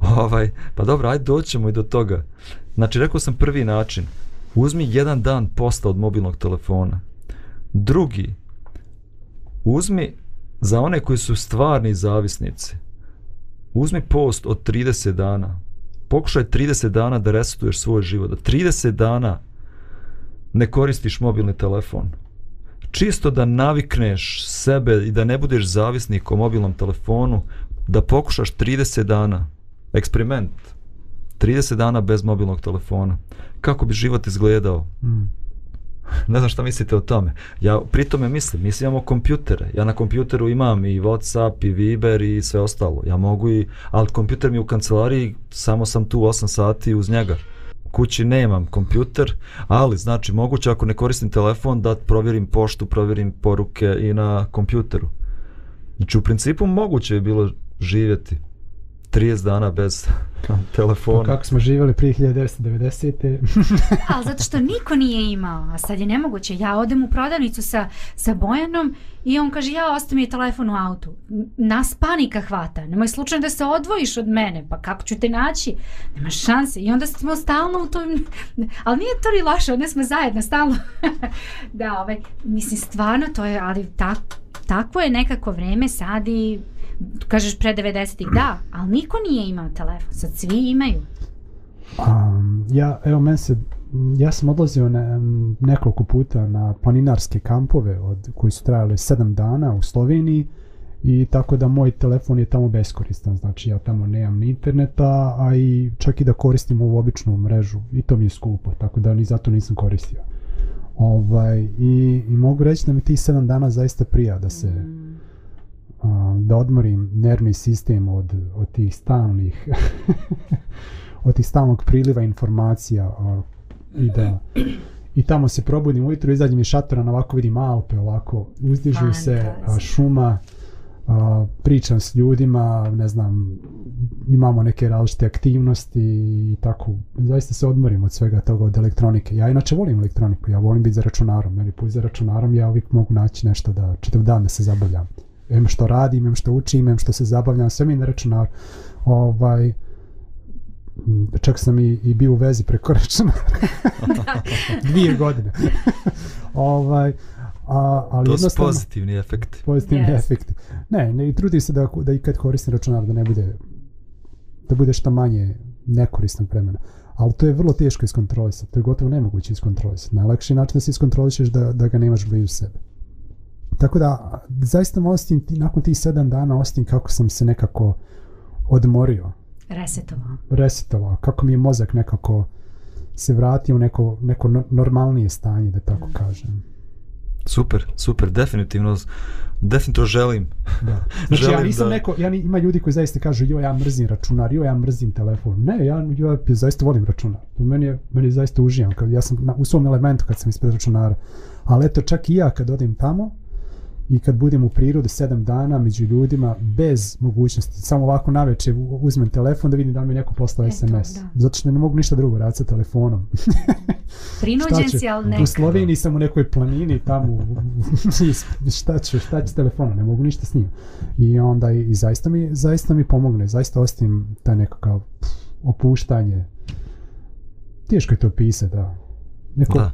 Ovaj, pa dobro, ajde doćemo i do toga. Znači, rekao sam prvi način. Uzmi jedan dan posta od mobilnog telefona. Drugi, uzmi za one koji su stvarni zavisnici. Uzmi post od 30 dana. Pokušaj 30 dana da resetuješ svoj život. Da 30 dana ne koristiš mobilni telefon. Čisto da navikneš sebe i da ne budeš zavisnik o mobilnom telefonu, da pokušaš 30 dana. Eksperiment. 30 dana bez mobilnog telefona. Kako bi život izgledao? Mm. Ne znam šta mislite o tome. Ja pri tome mislim, mislim imamo kompjutere. Ja na kompjuteru imam i Whatsapp, i Viber i sve ostalo. Ja mogu i, ali kompjuter mi u kancelariji, samo sam tu 8 sati uz njega. Kući nemam kompjuter, ali znači moguće ako ne koristim telefon da provjerim poštu, provjerim poruke i na kompjuteru. Znači u principu moguće je bilo živjeti 30 dana bez telefona. Kako smo živjeli prije 1990. Ali zato što niko nije imao, a sad je nemoguće. Ja odem u prodavnicu sa, sa Bojanom i on kaže, ja ostavi mi telefon u autu. Nas panika hvata. Nemoj slučajno da se odvojiš od mene, pa kako ću te naći? Nema šanse. I onda smo stalno u tom... Ali nije to ni loše, onda smo zajedno, stalno. da, ovaj, mislim, stvarno to je, ali tak, takvo je nekako vreme sad i kažeš pre 90-ih, da, ali niko nije imao telefon, sad svi imaju. Um, ja, evo, men se, ja sam odlazio ne, nekoliko puta na planinarske kampove od, koji su trajali 7 dana u Sloveniji i tako da moj telefon je tamo beskoristan, znači ja tamo nemam ni interneta, a i čak i da koristim ovu običnu mrežu i to mi je skupo, tako da ni zato nisam koristio. Ovaj, i, I mogu reći da mi tih 7 dana zaista prija da se a, da odmorim nervni sistem od, od tih stalnih od tih stalnog priliva informacija a, i da i tamo se probudim ujutro, izađem iz šatora, na ovako vidim Alpe, ovako uzdižu se a, šuma, a, pričam s ljudima, ne znam, imamo neke različite aktivnosti i tako, zaista se odmorim od svega toga, od elektronike. Ja inače volim elektroniku, ja volim biti za računarom, meni put za računarom ja uvijek mogu naći nešto da čitav dan da se zabavljam. Em što radim, em što učim, em što se zabavljam, sve mi je na računaru. Ovaj, čak sam i, i bio u vezi preko računara. Dvije godine. ovaj, a, ali To su pozitivni efekti. pozitivni Yes. efekti. Ne, ne, i trudim se da, da i kad koristim računar da ne bude da bude što manje nekorisnog vremena. Ali to je vrlo teško iskontrolisati. To je gotovo nemoguće iskontrolisati. Najlakši način da se iskontrolišeš da, da ga nemaš blizu sebe. Tako da, zaista ostim, ti, nakon tih sedam dana ostim kako sam se nekako odmorio, Resetovao. resetovao, kako mi je mozak nekako se vratio u neko, neko no- normalnije stanje, da tako kažem. Super, super, definitivno, definitivno želim. Da. Znači ja Želim nisam da- neko, ja ni, ima ljudi koji zaista kažu jo ja mrzim računar, jo ja mrzim telefon. Ne, ja, ja zaista volim računar. To meni je, meni je zaista uživam. Kad, ja sam na, u svom elementu kad sam ispred računara. Ali eto čak i ja kad odem tamo i kad budem u prirodi sedam dana među ljudima bez mogućnosti, samo ovako naveče u- uzmem telefon da vidim da mi neko poslao E, to, SMS. da. Zato što ne mogu ništa drugo raditi sa telefonom. Prinuđen si, ali U neka. Sloveniji sam u nekoj planini tamo u- šta ću, šta ću s telefonom, ne mogu ništa s njim. I onda i, i zaista mi zaista mi pomogne, zaista ostim taj nekakav pff, opuštanje. Teško je to pisati, da. Neko, Da.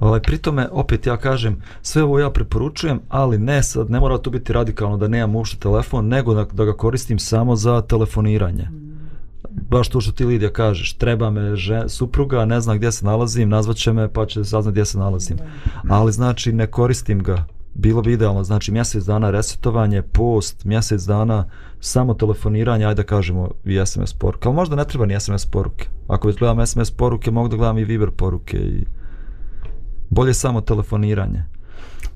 Ovaj, pritome, opet ja kažem, sve ovo ja preporučujem, ali ne sad, ne mora to biti radikalno da nemam uopšte telefon, nego da, da ga koristim samo za telefoniranje. Baš to što ti Lidija kažeš, treba me že, supruga, ne zna gdje se nalazim, nazvaće me pa će saznat gdje se nalazim. Ali znači ne koristim ga. Bilo bi idealno, znači mjesec dana resetovanje, post, mjesec dana samo telefoniranje, ajde da kažemo i SMS poruke. Ali možda ne treba ni SMS poruke. Ako već gledam SMS poruke, mogu da gledam i Viber poruke i bolje samo telefoniranje.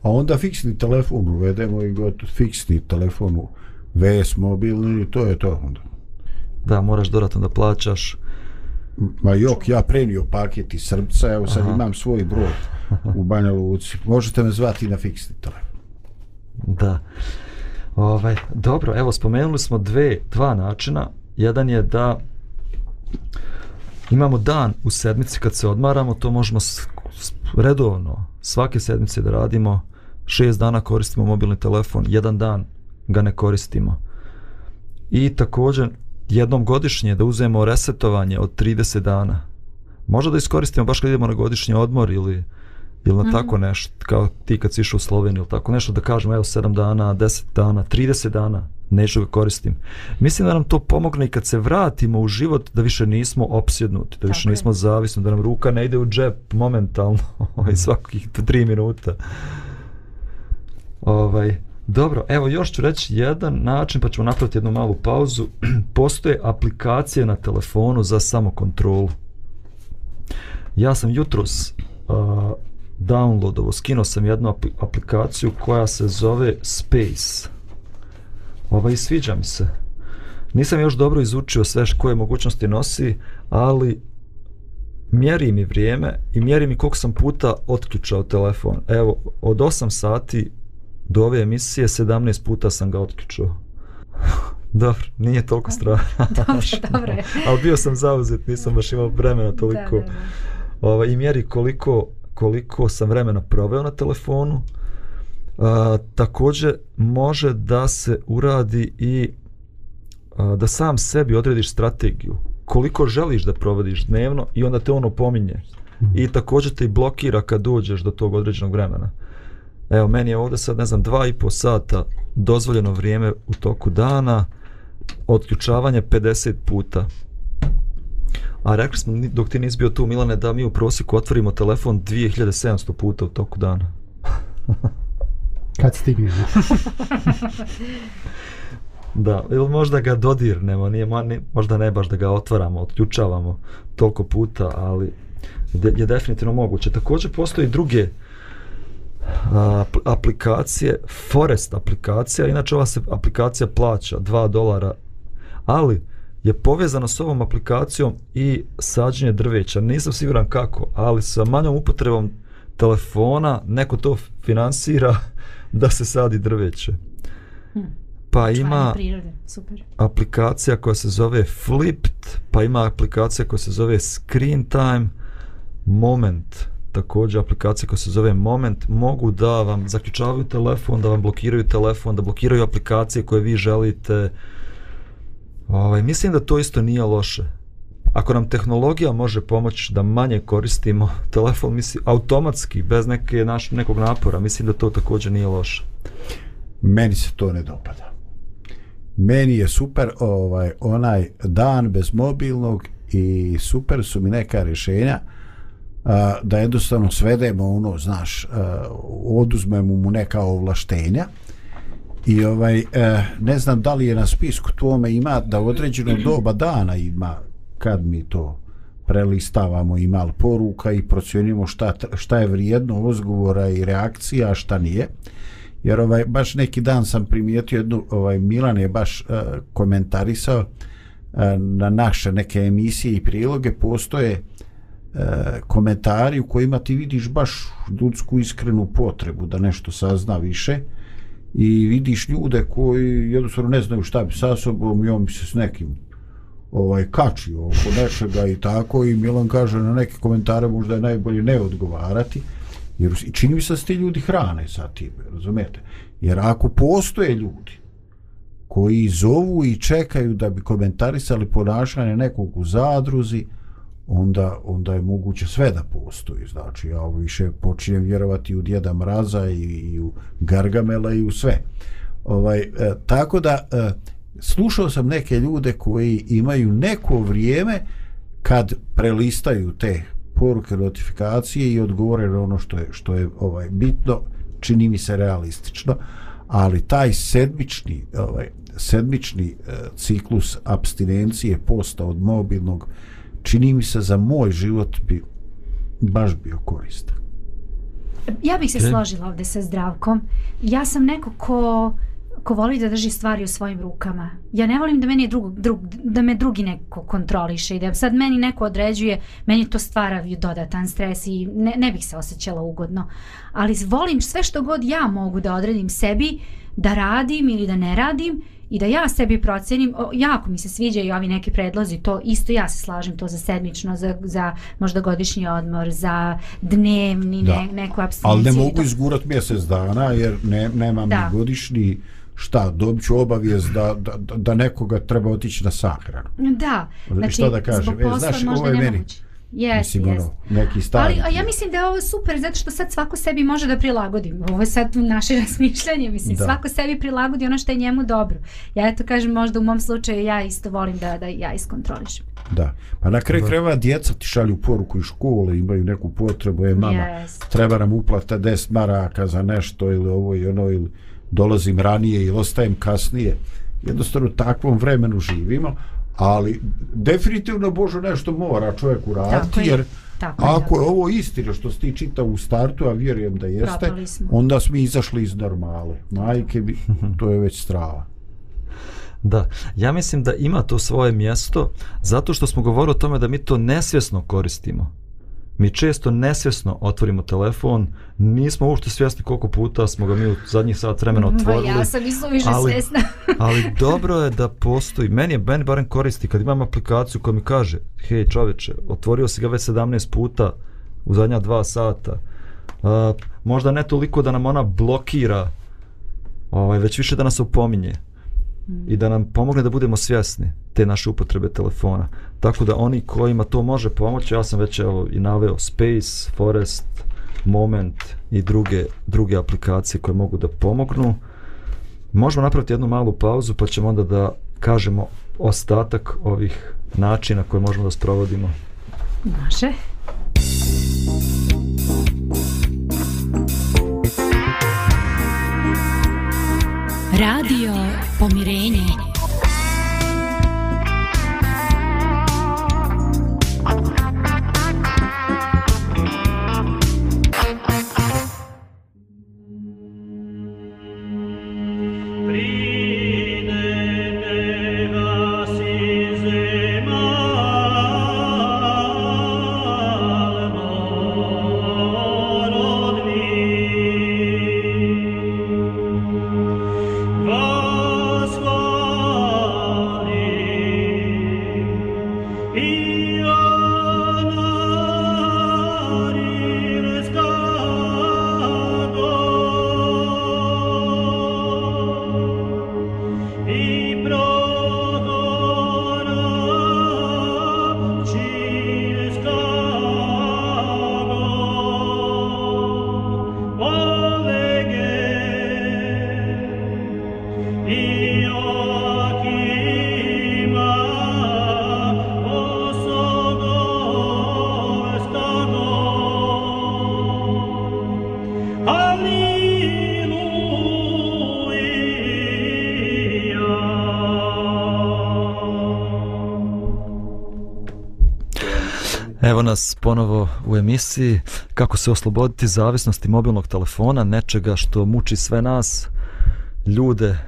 A onda fiksni telefon uvedemo i gotovo fiksni telefon u VS mobilni i to je to onda. Da, moraš dodatno da plaćaš. Ma jok, ja prenio paket iz Srbca, evo sad Aha. imam svoj broj u Banja Luci. Možete me zvati na fiksni telefon. Da. Ovaj, dobro, evo spomenuli smo dve, dva načina. Jedan je da imamo dan u sedmici kad se odmaramo, to možemo redovno svake sedmice da radimo. Šest dana koristimo mobilni telefon, jedan dan ga ne koristimo. I također jednom godišnje da uzmemo resetovanje od 30 dana. Možda da iskoristimo baš kad idemo na godišnji odmor ili ili na Mhm. tako nešto, kao ti kad si išao u Sloveniju ili tako nešto, da kažemo evo 7 dana, 10 dana, 30 dana, neću ga koristim. Mislim da nam to pomogne i kad se vratimo u život, da više nismo opsjednuti, da više Tako nismo zavisni, da nam ruka ne ide u džep momentalno, ovaj, svakih 3 minuta. Ovaj, dobro, evo još ću reći jedan način, pa ćemo napraviti jednu malu pauzu. Postoje aplikacije na telefonu za samokontrolu. Ja sam jutros uh, downloadovo, skinuo sam jednu apli- aplikaciju koja se zove Space. Ovaj sviđa mi se. Nisam još dobro izučio sve koje mogućnosti nosi, ali mjeri mi vrijeme i mjeri mi koliko sam puta otključao telefon. Evo, od 8 sati do ove emisije 17 puta sam ga otključao. Dobro, nije toliko strašno. Dobro, dobro je. Ali bio sam zauzet, nisam baš imao vremena toliko. Da, da, da. Ovaj, I mjeri koliko, koliko sam vremena proveo na telefonu. A, također može da se uradi i a, da sam sebi odrediš strategiju. Koliko želiš da provodiš dnevno i onda te ono pominje. I također te i blokira kad dođeš do tog određenog vremena. Evo, meni je ovdje sad, ne znam, dva i po sata dozvoljeno vrijeme u toku dana, otključavanje 50 puta. A rekli smo, dok ti nisi bio tu, Milane, da mi u prosjeku otvorimo telefon 2700 puta u toku dana. Kad stignemo. Da, ili možda ga dodirnemo, nije, možda ne baš da ga otvaramo, otključavamo toliko puta, ali de, je definitivno moguće. Također postoji druge a, aplikacije, Forest aplikacija, inače ova se aplikacija plaća 2 dolara, ali je povezano s ovom aplikacijom i sađenje drveća. Nisam siguran kako, ali sa manjom upotrebom telefona neko to finansira da se sadi drveće. Pa Čuvanje ima prirode, super. aplikacija koja se zove Flipped, pa ima aplikacija koja se zove Screen Time, Moment, također aplikacija koja se zove Moment, mogu da vam zaključavaju telefon, da vam blokiraju telefon, da blokiraju aplikacije koje vi želite. Ovaj, mislim da to isto nije loše. Ako nam tehnologija može pomoći da manje koristimo telefon, mislim, automatski, bez neke, naš, nekog napora, mislim da to također nije loše. Meni se to ne dopada. Meni je super ovaj onaj dan bez mobilnog i super su mi neka rješenja a, da jednostavno svedemo ono, znaš, a, oduzmemo mu neka ovlaštenja i ovaj a, ne znam da li je na spisku tome ima da određeno doba dana ima kad mi to prelistavamo i mal poruka i procjenimo šta, šta je vrijedno ozgovora i reakcija, a šta nije. Jer ovaj baš neki dan sam primijetio jednu ovaj Milan je baš uh, komentarisao uh, na naše neke emisije i priloge. Postoje uh, komentari u kojima ti vidiš baš ljudsku iskrenu potrebu da nešto sazna više i vidiš ljude koji jednostavno ne znaju šta bi sa sobom i on bi se s nekim ovaj kačio oko nečega i tako i Milan kaže na neke komentare možda je najbolje ne odgovarati jer i čini mi se da ti ljudi hrane sa tim, razumete? Jer ako postoje ljudi koji zovu i čekaju da bi komentarisali ponašanje nekog u zadruzi, onda, onda je moguće sve da postoji. Znači, ja ovo više počinjem vjerovati u Djeda Mraza i, i u Gargamela i u sve. Ovaj, e, tako da, e, slušao sam neke ljude koji imaju neko vrijeme kad prelistaju te poruke, notifikacije i odgovore na ono što je, što je ovaj bitno, čini mi se realistično, ali taj sedmični, ovaj, sedmični e, ciklus abstinencije posta od mobilnog, čini mi se za moj život bi baš bio koristan. Ja bih se Ok. složila ovde sa zdravkom. Ja sam neko ko ko voli da drži stvari u svojim rukama. Ja ne volim da meni drug, drug, da me drugi neko kontroliše i da sad meni neko određuje, meni to stvara dodatan stres i ne, ne bih se osjećala ugodno. Ali volim sve što god ja mogu da odredim sebi, da radim ili da ne radim i da ja sebi procenim, o, jako mi se sviđaju ovi neki predlozi, to isto ja se slažem to za sedmično, za, za možda godišnji odmor, za dnevni, Da. ne, neku Ali abstinenciju. ne mogu izgurat mjesec dana jer ne, nemam Da. ni godišnji šta, dobit ću obavijest da, da, da- da nekoga treba otići na sahranu. Da, Znači, šta da kažem, zbog e, posla znaš, možda ovo je meni. nemoguće. Yes, Mislim, yes. ono, neki stari. Ali a ja mislim da je ovo super zato što sad svako sebi može da prilagodi. Ovo je sad naše razmišljanje, mislim, Da. svako sebi prilagodi ono što je njemu dobro. Ja eto kažem, možda u mom slučaju ja isto volim da, da ja iskontrolišem. Da. Pa na kraju Da. krajeva djeca ti šalju poruku iz škole, imaju neku potrebu, je mama, Yes. treba nam uplata 10 maraka za nešto ili ovo i ono, ili dolazim ranije ili ostajem kasnije. Jednostavno takvom vremenu živimo, ali definitivno Bože nešto mora čovjek uraditi, je. jer Tako je, ako je ovo istina što si ti čitao u startu, a vjerujem da jeste, onda smo izašli iz normale. Majke bi, to je već strava. Da, ja mislim da ima to svoje mjesto zato što smo govorili o tome da mi to nesvjesno koristimo. Mi često nesvjesno otvorimo telefon, nismo uopšte svjesni koliko puta smo ga mi u zadnjih sat vremena otvorili. Pa ja sam isto više ali- svjesna. ali dobro je da postoji, meni je meni barem koristi kad imam aplikaciju koja mi kaže hej čoveče, otvorio si ga već 17 puta u zadnja dva sata uh, možda ne toliko da nam ona blokira ovaj, već više da nas opominje i da nam pomogne da budemo svjesni te naše upotrebe telefona. Tako da oni kojima to može pomoći, ja sam već evo i naveo Space, Forest, Moment i druge, druge aplikacije koje mogu da pomognu. Možemo napraviti jednu malu pauzu pa ćemo onda da kažemo ostatak ovih načina koje možemo da sprovodimo. Može. Radio Evo nas ponovo u emisiji kako se osloboditi zavisnosti mobilnog telefona, nečega što muči sve nas, ljude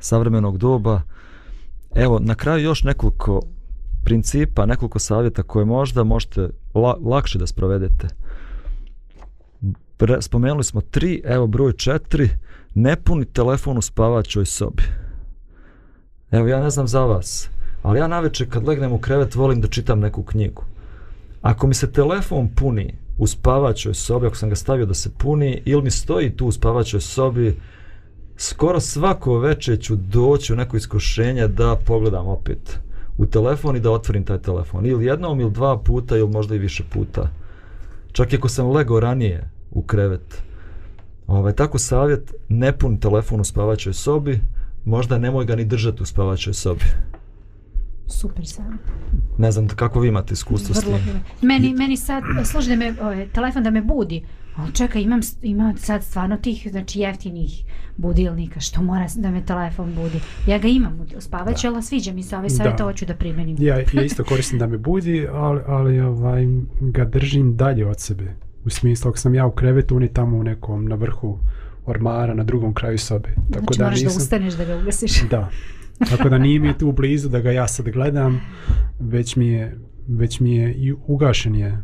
savremenog doba. Evo, na kraju još nekoliko principa, nekoliko savjeta koje možda možete la, lakše da sprovedete. Pre, spomenuli smo tri, evo broj četiri, ne puni telefon u spavaćoj sobi. Evo, ja ne znam za vas, ali ja naveče kad legnem u krevet volim da čitam neku knjigu. Ako mi se telefon puni u spavačoj sobi, ako sam ga stavio da se puni, ili mi stoji tu u spavačoj sobi, skoro svako večer ću doći u neko iskušenje da pogledam opet u telefon i da otvorim taj telefon. Ili jednom ili dva puta ili možda i više puta. Čak i ako sam legao ranije u krevet. Ovaj, tako savjet, ne pun telefon u spavačoj sobi, možda nemoj ga ni držati u spavačoj sobi. Super sam. Ne znam kako vi imate iskustvo s Vrlo, tim. vrlo. meni, meni sad služi da me ovaj, telefon da me budi. Ali čekaj, imam, s- ima sad stvarno tih znači, jeftinih budilnika što mora s- da me telefon budi. Ja ga imam u spavaću, ali sviđa mi se ovaj savjet, Da. ovo ću da primenim. Ja, ja isto koristim da me budi, ali, ali ovaj, ga držim dalje od sebe. U smislu, ako sam ja u krevetu, on je tamo u nekom, na vrhu ormara, na drugom kraju sobe. Tako znači da moraš da nisam, ustaneš da ga ugasiš. Da. Tako da nije mi tu blizu da ga ja sad gledam, već mi je, već mi je i ugašen je,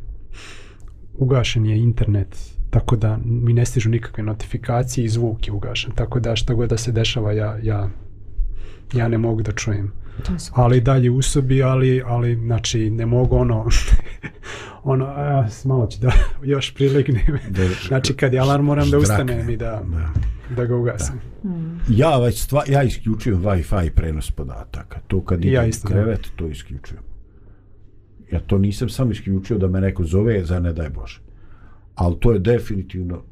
ugašen je internet, tako da mi ne stižu nikakve notifikacije i zvuk je ugašen. Tako da šta god da se dešava, ja, ja, ja ne mogu da čujem. To je super. Ali dalje u sobi, ali, ali znači ne mogu ono, ono, a, malo ću da još prilegnem. Da- Znači kad je alarm moram da Ždrak. ustanem i da, Da. da ga ugasim. Ja već stva, ja isključujem Wi-Fi prenos podataka. To kad I ja idem isto, u da. krevet, to isključujem. Ja to nisam samo isključio da me neko zove za ne daj Bože. Ali to je definitivno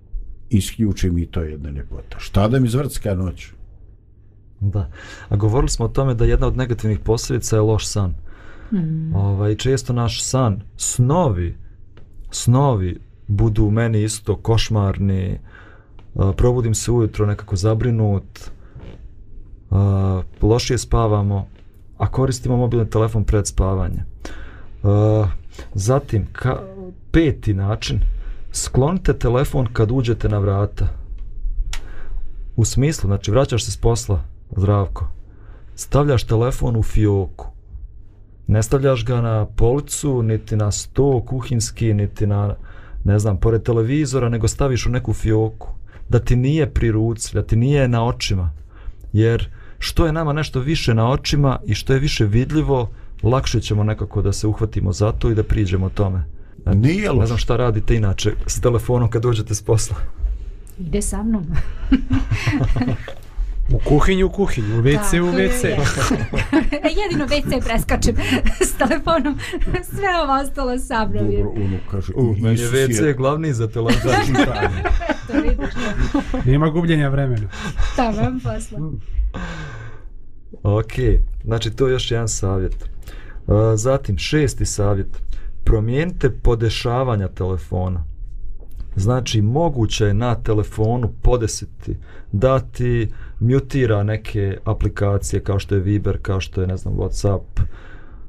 isključim i to je jedna ljepota. Šta da mi zvrcka noć? Da. A govorili smo o tome da jedna od negativnih posljedica je loš san. Mm. Ovaj, često naš san, snovi, snovi budu u meni isto košmarni, a, probudim se ujutro nekako zabrinut, a, lošije spavamo, a koristimo mobilni telefon pred spavanje. A, zatim, ka, peti način, sklonite telefon kad uđete na vrata. U smislu, znači vraćaš se s posla, zdravko, stavljaš telefon u fioku Ne stavljaš ga na policu, niti na sto kuhinski, niti na, ne znam, pored televizora, nego staviš u neku fioku. Da ti nije pri ruci, da ti nije na očima. Jer što je nama nešto više na očima i što je više vidljivo, lakše ćemo nekako da se uhvatimo za to i da priđemo tome. Ne, Nije ne loše. znam šta radite inače s telefonom kad dođete s posla. Ide sa mnom. U kuhinju, u kuhinju, u WC, u WC. je. Jedino WC preskačem s telefonom. Sve ovo ostalo sa mnom. je. Dobro, ono kaže, U, meni je WC glavni za telefon. To vidiš. Nema gubljenja vremena. Tamam posla. Ok, znači to je još jedan savjet. Uh, Zatim, šesti savjet. Promijenite podešavanja telefona. Znači, moguće je na telefonu podesiti da ti mutira neke aplikacije kao što je Viber, kao što je, ne znam, Whatsapp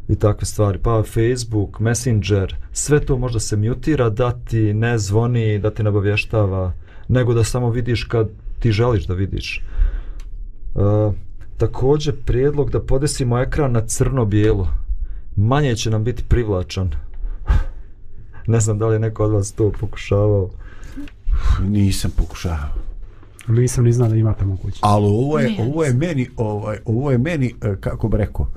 i takve stvari. Pa Facebook, Messenger, sve to možda se mutira da ti ne zvoni, da ti ne obavještava, nego da samo vidiš kad ti želiš da vidiš. Uh, također prijedlog da podesimo ekran na crno-bijelo. Manje će nam biti privlačan ne znam da li je neko od vas to pokušavao. Nisam pokušao. Nisam ni znao da imate moguće. Ali ovo je, ovo je meni, ovaj, ovo je meni, e, kako bi rekao,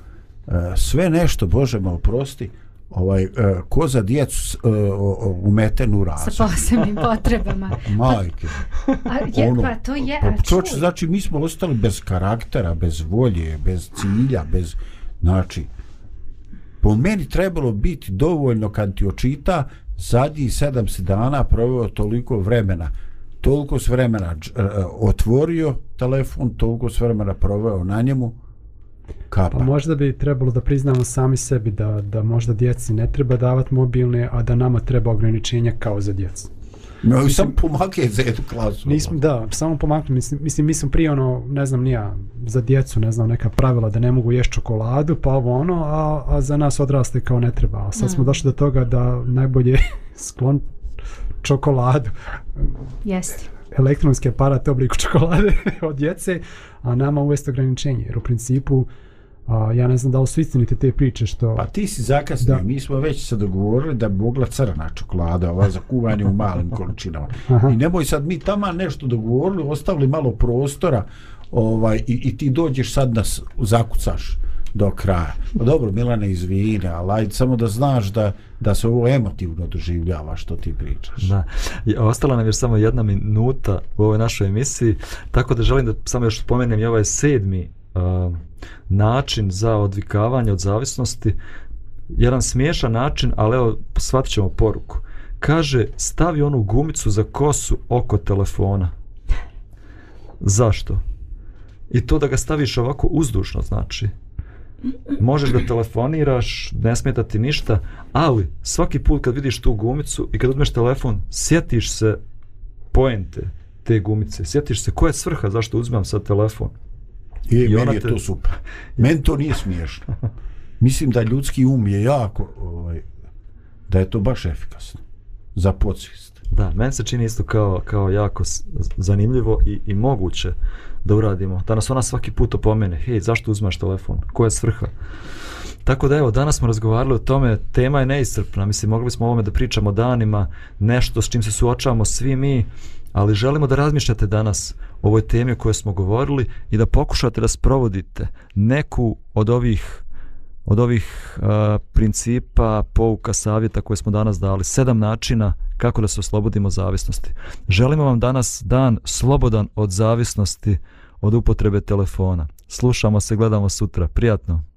e, sve nešto, Bože me oprosti, ovaj, e, ko za djecu o- o- umetenu Sa razum. posebnim potrebama. Majke. A, je, Ono, pa to je, Pa, čuj. znači mi smo ostali bez karaktera, bez volje, bez cilja, bez, znači, po meni trebalo biti dovoljno kad ti očita zadnjih sedam se dana proveo toliko vremena toliko s vremena e, otvorio telefon, toliko s vremena proveo na njemu, kapa. Pa možda bi trebalo da priznamo sami sebi da, da možda djeci ne treba davati mobilne, a da nama treba ograničenja kao za djecu. No, i sam pomake za jednu klasu. Nismo, da, samo pomakli, mislim, mislim, mi smo prije ono, ne znam, nija, za djecu, ne znam, neka pravila da ne mogu jesti čokoladu, pa ovo ono, a, a za nas odrasle kao ne treba. A sad smo Mm. došli do toga da najbolje sklon čokoladu, Jeste. elektronski aparat u obliku čokolade od djece, a nama uvesti ograničenje. Jer u principu, a, ja ne znam da li su istinite te priče što... Pa ti si zakasnio, Da. mi smo već se dogovorili da bi mogla crna čokolada, ova za kuvanje u malim količinama. Aha. I nemoj sad mi tamo nešto dogovorili, ostavili malo prostora ovaj, i, i ti dođeš sad da s- zakucaš do kraja. Pa dobro, Milane, izvini, ali ajde samo da znaš da, da se ovo emotivno doživljava što ti pričaš. Da. I ostala nam još samo jedna minuta u ovoj našoj emisiji, tako da želim da samo još spomenem i ovaj sedmi uh, način za odvikavanje od zavisnosti. Jedan smiješan način, ali evo, shvatit ćemo poruku. Kaže, stavi onu gumicu za kosu oko telefona. Zašto? I to da ga staviš ovako uzdušno, znači. Možeš da telefoniraš, ne smeta ti ništa, ali svaki put kad vidiš tu gumicu i kad uzmeš telefon, sjetiš se poente te gumice. Sjetiš se koja je svrha zašto uzmem sad telefon. I, I ona meni je te- to super. Meni to nije smiješno. Mislim da ljudski um je jako, ovaj, da je to baš efikasno. Za podsvijest. Da, meni se čini isto kao, kao jako zanimljivo i, i moguće da uradimo. Da nas ona svaki put opomene, hej, zašto uzmaš telefon? Koja je svrha? Tako da evo, danas smo razgovarali o tome, tema je neiscrpna, mislim, mogli smo o ovome da pričamo danima, nešto s čim se suočavamo svi mi, ali želimo da razmišljate danas o ovoj temi o kojoj smo govorili i da pokušate da sprovodite neku od ovih od ovih uh, principa, pouka, savjeta koje smo danas dali, sedam načina kako da se oslobodimo zavisnosti. Želimo vam danas dan slobodan od zavisnosti od upotrebe telefona. Slušamo se, gledamo sutra. Prijatno.